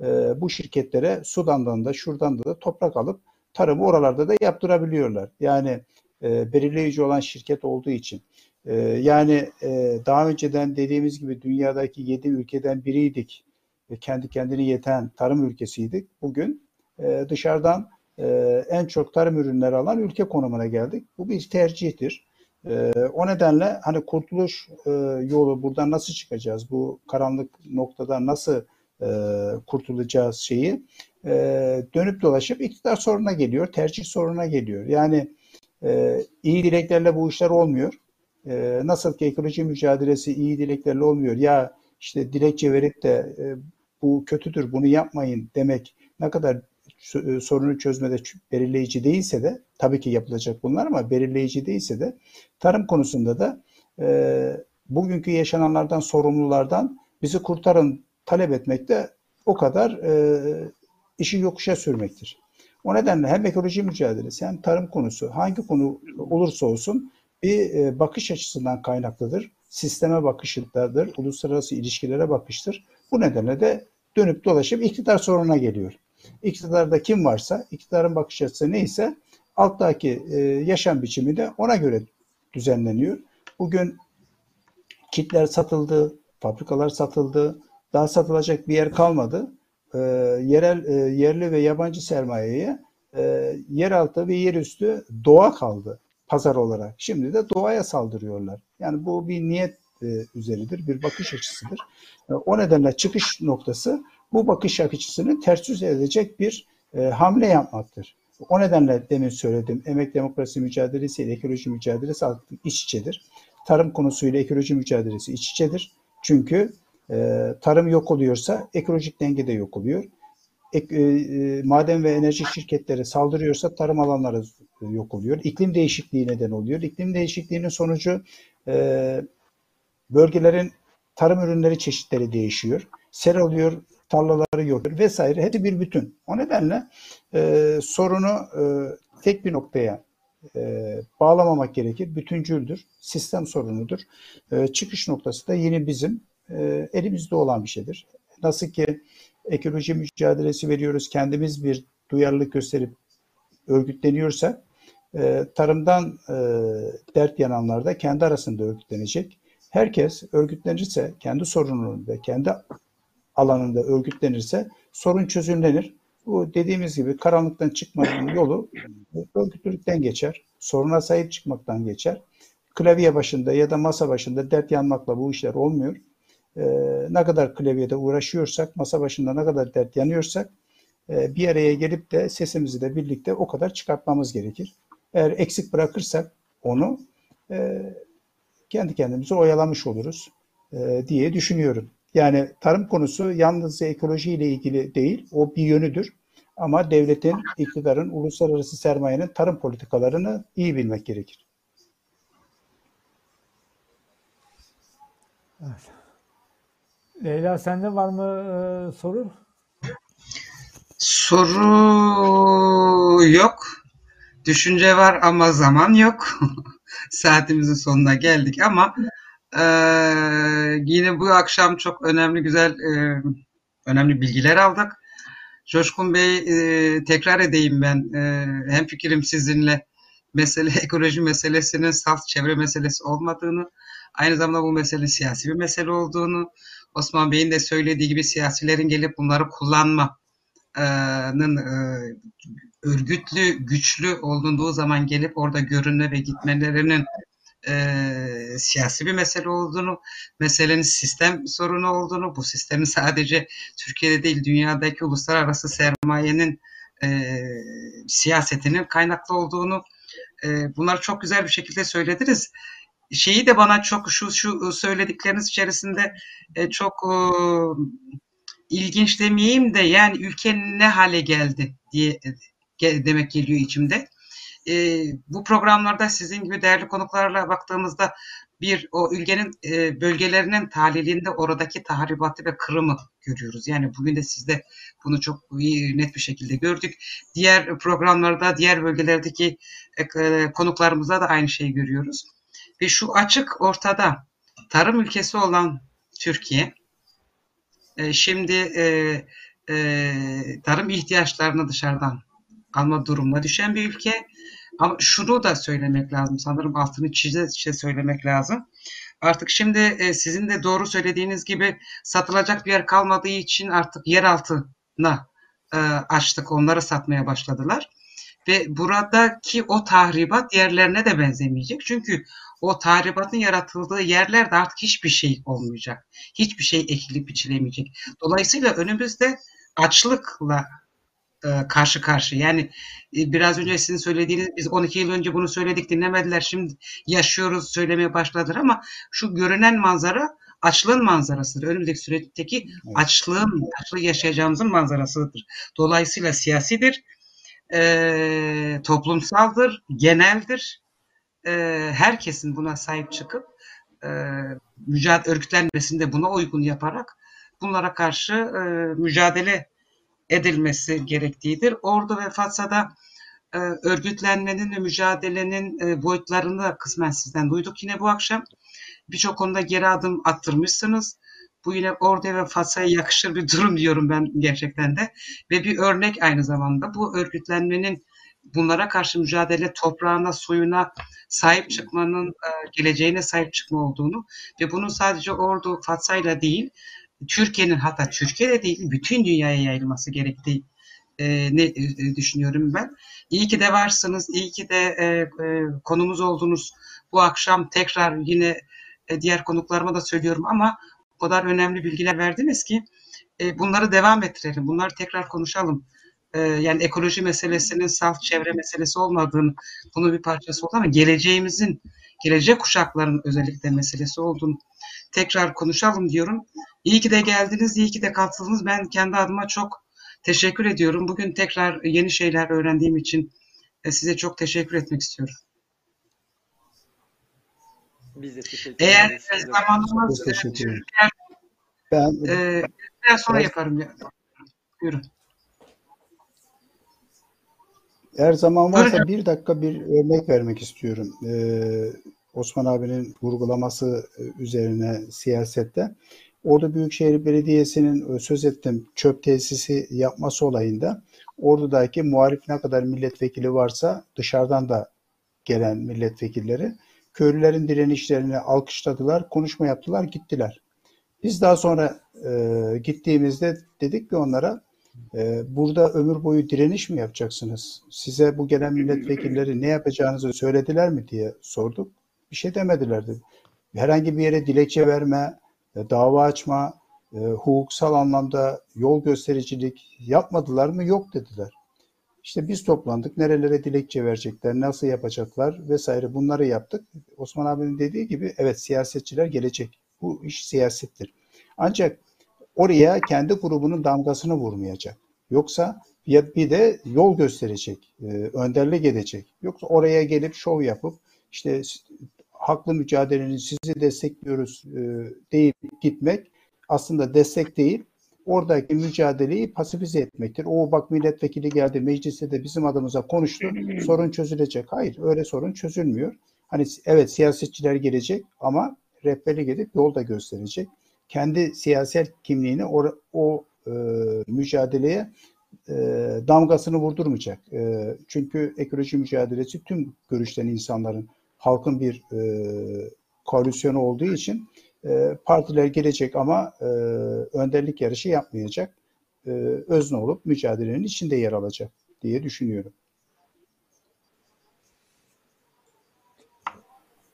e, bu şirketlere Sudan'dan da şuradan da, toprak alıp tarımı oralarda da yaptırabiliyorlar. Yani e, belirleyici olan şirket olduğu için. E, yani e, daha önceden dediğimiz gibi dünyadaki 7 ülkeden biriydik. E, kendi kendini yeten tarım ülkesiydik. Bugün e, dışarıdan e, en çok tarım ürünleri alan ülke konumuna geldik. Bu bir tercihtir. E, o nedenle hani kurtuluş e, yolu buradan nasıl çıkacağız? Bu karanlık noktadan nasıl e, kurtulacağız şeyi e, dönüp dolaşıp iktidar sorununa geliyor, tercih sorununa geliyor. Yani e, iyi dileklerle bu işler olmuyor. E, nasıl ki ekoloji mücadelesi iyi dileklerle olmuyor. Ya işte dilekçe verip de e, bu kötüdür, bunu yapmayın demek ne kadar sorunu çözmede belirleyici değilse de tabii ki yapılacak bunlar ama belirleyici değilse de tarım konusunda da e, bugünkü yaşananlardan sorumlulardan bizi kurtarın talep etmek de o kadar e, işi yokuşa sürmektir. O nedenle hem ekoloji mücadelesi hem tarım konusu hangi konu olursa olsun bir e, bakış açısından kaynaklıdır. Sisteme bakışındadır, uluslararası ilişkilere bakıştır. Bu nedenle de dönüp dolaşıp iktidar sorununa geliyor. İktidarda kim varsa, iktidarın bakış açısı neyse alttaki e, yaşam biçimi de ona göre düzenleniyor. Bugün kitler satıldı, fabrikalar satıldı, daha satılacak bir yer kalmadı. E, yerel, e, yerli ve yabancı sermayeye e, yeraltı ve yerüstü doğa kaldı pazar olarak. Şimdi de doğaya saldırıyorlar. Yani bu bir niyet e, üzeridir, bir bakış açısıdır. E, o nedenle çıkış noktası bu bakış açısını ters yüz edecek bir e, hamle yapmaktır. O nedenle demin söyledim, emek demokrasi mücadelesi ile ekoloji mücadelesi artık iç içedir. Tarım konusuyla ekoloji mücadelesi iç içedir. Çünkü e, tarım yok oluyorsa ekolojik denge de yok oluyor. Ek, e, e, maden ve enerji şirketleri saldırıyorsa tarım alanları yok oluyor. İklim değişikliği neden oluyor. İklim değişikliğinin sonucu e, bölgelerin tarım ürünleri çeşitleri değişiyor. Sel oluyor, tarlaları yok vesaire. Hepsi bir bütün. O nedenle e, sorunu e, tek bir noktaya e, bağlamamak gerekir. Bütüncüldür. Sistem sorunudur. E, çıkış noktası da yine bizim e, elimizde olan bir şeydir. nasıl ki ekoloji mücadelesi veriyoruz, kendimiz bir duyarlılık gösterip örgütleniyorsak, e, tarımdan e, dert yananlar da kendi arasında örgütlenecek. Herkes örgütlenirse, kendi sorununu ve kendi alanında örgütlenirse sorun çözümlenir. Bu dediğimiz gibi karanlıktan çıkmanın yolu örgütlülükten geçer. Soruna sahip çıkmaktan geçer. Klavye başında ya da masa başında dert yanmakla bu işler olmuyor. Ee, ne kadar klavyede uğraşıyorsak, masa başında ne kadar dert yanıyorsak e, bir araya gelip de sesimizi de birlikte o kadar çıkartmamız gerekir. Eğer eksik bırakırsak onu e, kendi kendimizi oyalamış oluruz e, diye düşünüyorum. Yani tarım konusu yalnızca ekoloji ile ilgili değil, o bir yönüdür. Ama devletin, iktidarın, uluslararası sermayenin tarım politikalarını iyi bilmek gerekir. Evet. Leyla sende var mı e, soru? Soru yok. Düşünce var ama zaman yok. Saatimizin sonuna geldik ama e, yine bu akşam çok önemli güzel e, önemli bilgiler aldık. Coşkun Bey e, tekrar edeyim ben e, hem fikrim sizinle mesele ekoloji meselesinin salt çevre meselesi olmadığını aynı zamanda bu mesele siyasi bir mesele olduğunu Osman Bey'in de söylediği gibi siyasilerin gelip bunları kullanmanın e, örgütlü, güçlü olunduğu zaman gelip orada görünme ve gitmelerinin e, siyasi bir mesele olduğunu, meselenin sistem sorunu olduğunu, bu sistemin sadece Türkiye'de değil dünyadaki uluslararası sermayenin e, siyasetinin kaynaklı olduğunu e, bunları çok güzel bir şekilde söylediniz. Şeyi de bana çok şu şu söyledikleriniz içerisinde e, çok e, ilginç demeyeyim de yani ülke ne hale geldi diye demek geliyor içimde e, bu programlarda sizin gibi değerli konuklarla baktığımızda bir o ülkenin e, bölgelerinin tahlilinde oradaki tahribatı ve kırımı görüyoruz. Yani bugün de sizde bunu çok iyi, net bir şekilde gördük. Diğer programlarda, diğer bölgelerdeki e, konuklarımızda da aynı şeyi görüyoruz. Ve şu açık ortada tarım ülkesi olan Türkiye e, şimdi e, e, tarım ihtiyaçlarını dışarıdan alma durumuna düşen bir ülke ama şunu da söylemek lazım. Sanırım altını çize çize söylemek lazım. Artık şimdi e, sizin de doğru söylediğiniz gibi satılacak bir yer kalmadığı için artık yer altına e, açtık. Onları satmaya başladılar. Ve buradaki o tahribat yerlerine de benzemeyecek. Çünkü o tahribatın yaratıldığı yerlerde artık hiçbir şey olmayacak. Hiçbir şey ekilip biçilemeyecek. Dolayısıyla önümüzde açlıkla e, karşı karşı. Yani e, biraz önce sizin söylediğiniz biz 12 yıl önce bunu söyledik dinlemediler. Şimdi yaşıyoruz söylemeye başladılar ama şu görünen manzara açlığın manzarasıdır. Önümüzdeki süreçteki açlığın, açlığı yaşayacağımızın manzarasıdır. Dolayısıyla siyasidir, e, toplumsaldır, geneldir. E, herkesin buna sahip çıkıp e, mücadele örgütlenmesinde buna uygun yaparak bunlara karşı e, mücadele edilmesi gerektiğidir. Ordu ve Fatsa'da e, örgütlenmenin ve mücadelenin e, boyutlarını da kısmen sizden duyduk yine bu akşam. Birçok konuda geri adım attırmışsınız. Bu yine Ordu ve Fatsa'ya yakışır bir durum diyorum ben gerçekten de. Ve bir örnek aynı zamanda bu örgütlenmenin bunlara karşı mücadele toprağına, suyuna sahip çıkmanın e, geleceğine sahip çıkma olduğunu ve bunun sadece Ordu, Fatsa'yla değil Türkiye'nin hatta Türkiye'de değil bütün dünyaya yayılması gerektiği e, ne e, düşünüyorum ben. İyi ki de varsınız, iyi ki de e, e, konumuz oldunuz. Bu akşam tekrar yine e, diğer konuklarıma da söylüyorum ama o kadar önemli bilgiler verdiniz ki e, bunları devam ettirelim, bunları tekrar konuşalım. E, yani ekoloji meselesinin salt çevre meselesi olmadığını, bunun bir parçası olduğunu ama geleceğimizin, gelecek kuşakların özellikle meselesi olduğunu tekrar konuşalım diyorum. İyi ki de geldiniz, iyi ki de katıldınız. Ben kendi adıma çok teşekkür ediyorum. Bugün tekrar yeni şeyler öğrendiğim için e, size çok teşekkür etmek istiyorum. Biz de teşekkür Eğer ederiz. zamanımız teşekkür ederim. Ben e, biraz sonra ben, yaparım. Ya. Buyurun. Eğer zaman varsa Buyurun. bir dakika bir örnek vermek istiyorum. Ee, Osman abinin vurgulaması üzerine siyasette. Ordu Büyükşehir Belediyesi'nin e, söz ettim çöp tesisi yapması olayında Ordu'daki muhalif ne kadar milletvekili varsa dışarıdan da gelen milletvekilleri köylülerin direnişlerini alkışladılar, konuşma yaptılar, gittiler. Biz daha sonra e, gittiğimizde dedik ki onlara e, burada ömür boyu direniş mi yapacaksınız? Size bu gelen milletvekilleri ne yapacağınızı söylediler mi diye sorduk. Bir şey demediler dedi. Herhangi bir yere dilekçe verme, e, dava açma, e, hukuksal anlamda yol göstericilik yapmadılar mı? Yok dediler. İşte biz toplandık. Nerelere dilekçe verecekler, nasıl yapacaklar vesaire bunları yaptık. Osman abinin dediği gibi evet siyasetçiler gelecek. Bu iş siyasettir. Ancak oraya kendi grubunun damgasını vurmayacak. Yoksa ya bir de yol gösterecek, e, önderlik edecek. Yoksa oraya gelip şov yapıp işte haklı mücadelenin sizi destekliyoruz e, deyip gitmek aslında destek değil, oradaki mücadeleyi pasifize etmektir. O bak milletvekili geldi mecliste de bizim adımıza konuştu. Sorun çözülecek. Hayır öyle sorun çözülmüyor. Hani evet siyasetçiler gelecek ama rehberlik edip yol da gösterecek. Kendi siyasal kimliğini o, o e, mücadeleye e, damgasını vurdurmayacak. E, çünkü ekoloji mücadelesi tüm görüşten insanların halkın bir e, koalisyonu olduğu için e, partiler gelecek ama e, önderlik yarışı yapmayacak. E, özne olup mücadelenin içinde yer alacak diye düşünüyorum.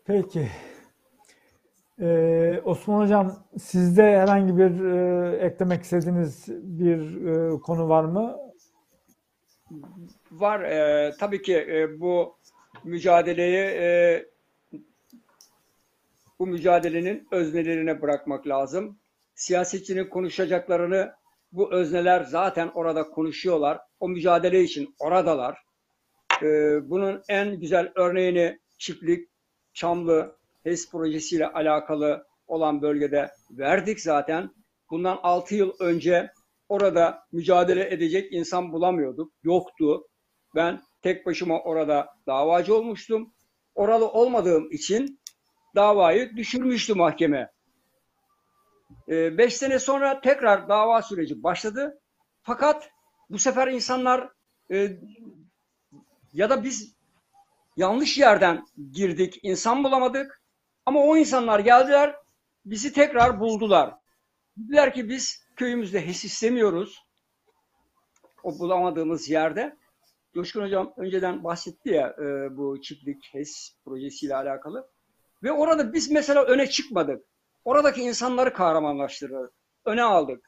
Peki. Ee, Osman Hocam sizde herhangi bir e, eklemek istediğiniz bir e, konu var mı? Var. E, tabii ki e, bu mücadeleyi e, bu mücadelenin öznelerine bırakmak lazım. Siyasetçinin konuşacaklarını bu özneler zaten orada konuşuyorlar. O mücadele için oradalar. Ee, bunun en güzel örneğini Çiftlik, Çamlı, HES projesiyle alakalı olan bölgede verdik zaten. Bundan 6 yıl önce orada mücadele edecek insan bulamıyorduk. Yoktu. Ben tek başıma orada davacı olmuştum. Oralı olmadığım için davayı düşürmüştü mahkeme. E, beş sene sonra tekrar dava süreci başladı. Fakat bu sefer insanlar e, ya da biz yanlış yerden girdik, insan bulamadık. Ama o insanlar geldiler, bizi tekrar buldular. Dediler ki biz köyümüzde HES istemiyoruz. O bulamadığımız yerde. Coşkun Hocam önceden bahsetti ya e, bu çiftlik HES projesiyle alakalı. Ve orada biz mesela öne çıkmadık. Oradaki insanları kahramanlaştırdık. Öne aldık.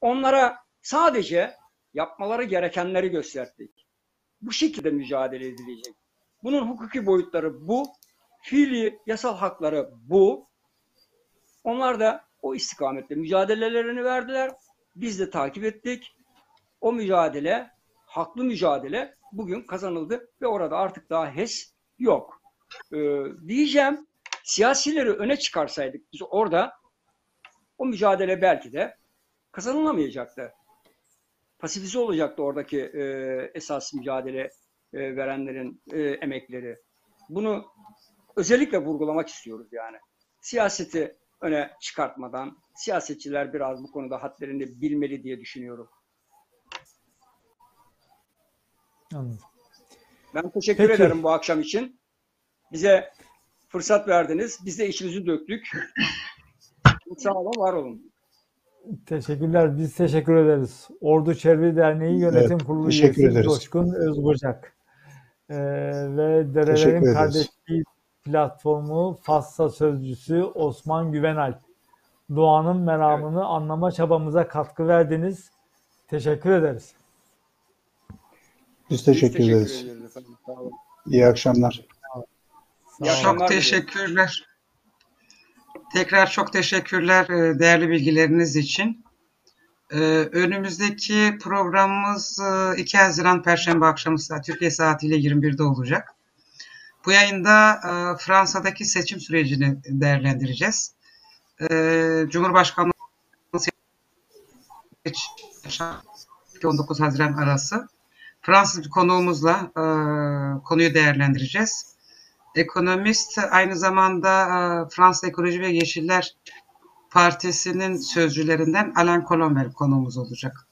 Onlara sadece yapmaları gerekenleri gösterdik. Bu şekilde mücadele edilecek. Bunun hukuki boyutları bu. Fiili yasal hakları bu. Onlar da o istikamette mücadelelerini verdiler. Biz de takip ettik. O mücadele, haklı mücadele bugün kazanıldı ve orada artık daha HES yok. Ee, diyeceğim siyasileri öne çıkarsaydık biz orada o mücadele belki de kazanılamayacaktı. Pasifize olacaktı oradaki e, esas mücadele e, verenlerin e, emekleri. Bunu özellikle vurgulamak istiyoruz yani. Siyaseti öne çıkartmadan siyasetçiler biraz bu konuda hadlerini bilmeli diye düşünüyorum. Anladım. Ben teşekkür Peki. ederim bu akşam için. Bize fırsat verdiniz. Biz de içimizi döktük. Sağ olun, var olun. Teşekkürler. Biz teşekkür ederiz. Ordu Çevre Derneği Yönetim Evet, Kurulu teşekkür üyesi ederiz. Coşkun Özbucak. Ee, ve Derelerin. Kardeşliği Platformu Fassa Sözcüsü Osman Güvenalp. Doğanın meramını anlama çabamıza katkı verdiniz. Teşekkür ederiz. Biz Biz teşekkür ederiz. ediyoruz efendim. Sağ olun. İyi akşamlar. İyi. Çok teşekkürler. Tekrar çok teşekkürler e, değerli bilgileriniz için. E, Önümüzdeki programımız e, 2 Haziran Perşembe akşamı saat Türkiye saatiyle 21'de olacak. Bu yayında e, Fransa'daki seçim sürecini değerlendireceğiz. E, Cumhurbaşkanlığı seçim 19 Haziran arası. Fransız bir konuğumuzla e, konuyu değerlendireceğiz ekonomist aynı zamanda e, Fransa Ekoloji ve Yeşiller Partisi'nin sözcülerinden Alan Kolomel konuğumuz olacak.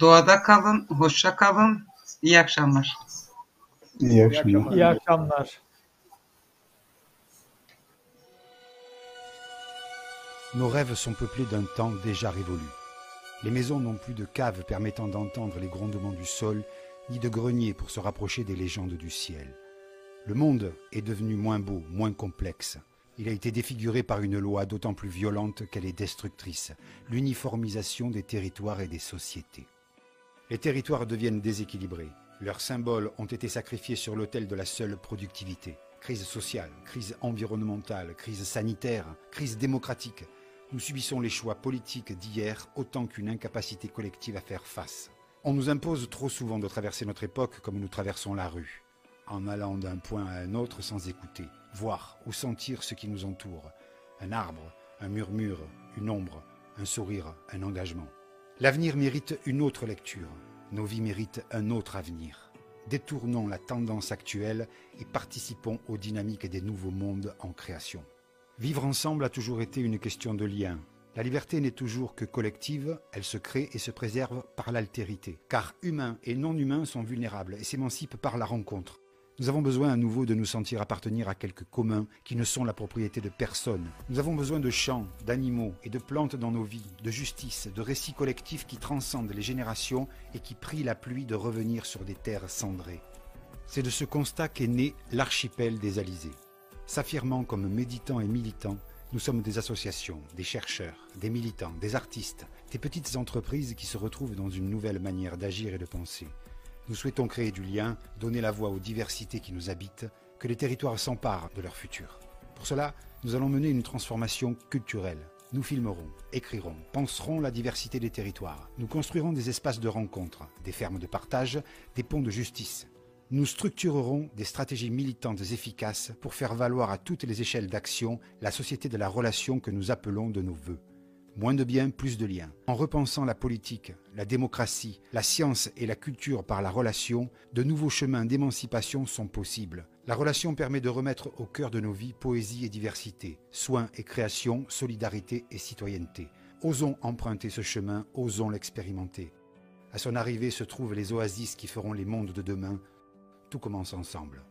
Doğada kalın, hoşça kalın, iyi akşamlar. İyi akşamlar. İyi akşamlar. Nos rêves sont peuplés d'un temps déjà révolu. Les maisons n'ont plus de caves permettant d'entendre les grondements du sol, ni de greniers pour se rapprocher des légendes du ciel. Le monde est devenu moins beau, moins complexe. Il a été défiguré par une loi d'autant plus violente qu'elle est destructrice, l'uniformisation des territoires et des sociétés. Les territoires deviennent déséquilibrés. Leurs symboles ont été sacrifiés sur l'autel de la seule productivité. Crise sociale, crise environnementale, crise sanitaire, crise démocratique. Nous subissons les choix politiques d'hier autant qu'une incapacité collective à faire face. On nous impose trop souvent de traverser notre époque comme nous traversons la rue, en allant d'un point à un autre sans écouter, voir ou sentir ce qui nous entoure. Un arbre, un murmure, une ombre, un sourire, un engagement. L'avenir mérite une autre lecture. Nos vies méritent un autre avenir. Détournons la tendance actuelle et participons aux dynamiques des nouveaux mondes en création. Vivre ensemble a toujours été une question de lien. La liberté n'est toujours que collective, elle se crée et se préserve par l'altérité. Car humains et non humains sont vulnérables et s'émancipent par la rencontre. Nous avons besoin à nouveau de nous sentir appartenir à quelques communs qui ne sont la propriété de personne. Nous avons besoin de champs, d'animaux et de plantes dans nos vies, de justice, de récits collectifs qui transcendent les générations et qui prient la pluie de revenir sur des terres cendrées. C'est de ce constat qu'est né l'archipel des Alizés. S'affirmant comme méditants et militants, nous sommes des associations, des chercheurs, des militants, des artistes, des petites entreprises qui se retrouvent dans une nouvelle manière d'agir et de penser. Nous souhaitons créer du lien, donner la voix aux diversités qui nous habitent, que les territoires s'emparent de leur futur. Pour cela, nous allons mener une transformation culturelle. Nous filmerons, écrirons, penserons la diversité des territoires. Nous construirons des espaces de rencontre, des fermes de partage, des ponts de justice. Nous structurerons des stratégies militantes efficaces pour faire valoir à toutes les échelles d'action la société de la relation que nous appelons de nos voeux. Moins de biens, plus de liens. En repensant la politique, la démocratie, la science et la culture par la relation, de nouveaux chemins d'émancipation sont possibles. La relation permet de remettre au cœur de nos vies poésie et diversité, soins et création, solidarité et citoyenneté. Osons emprunter ce chemin, osons l'expérimenter. À son arrivée se trouvent les oasis qui feront les mondes de demain. Tout commence ensemble.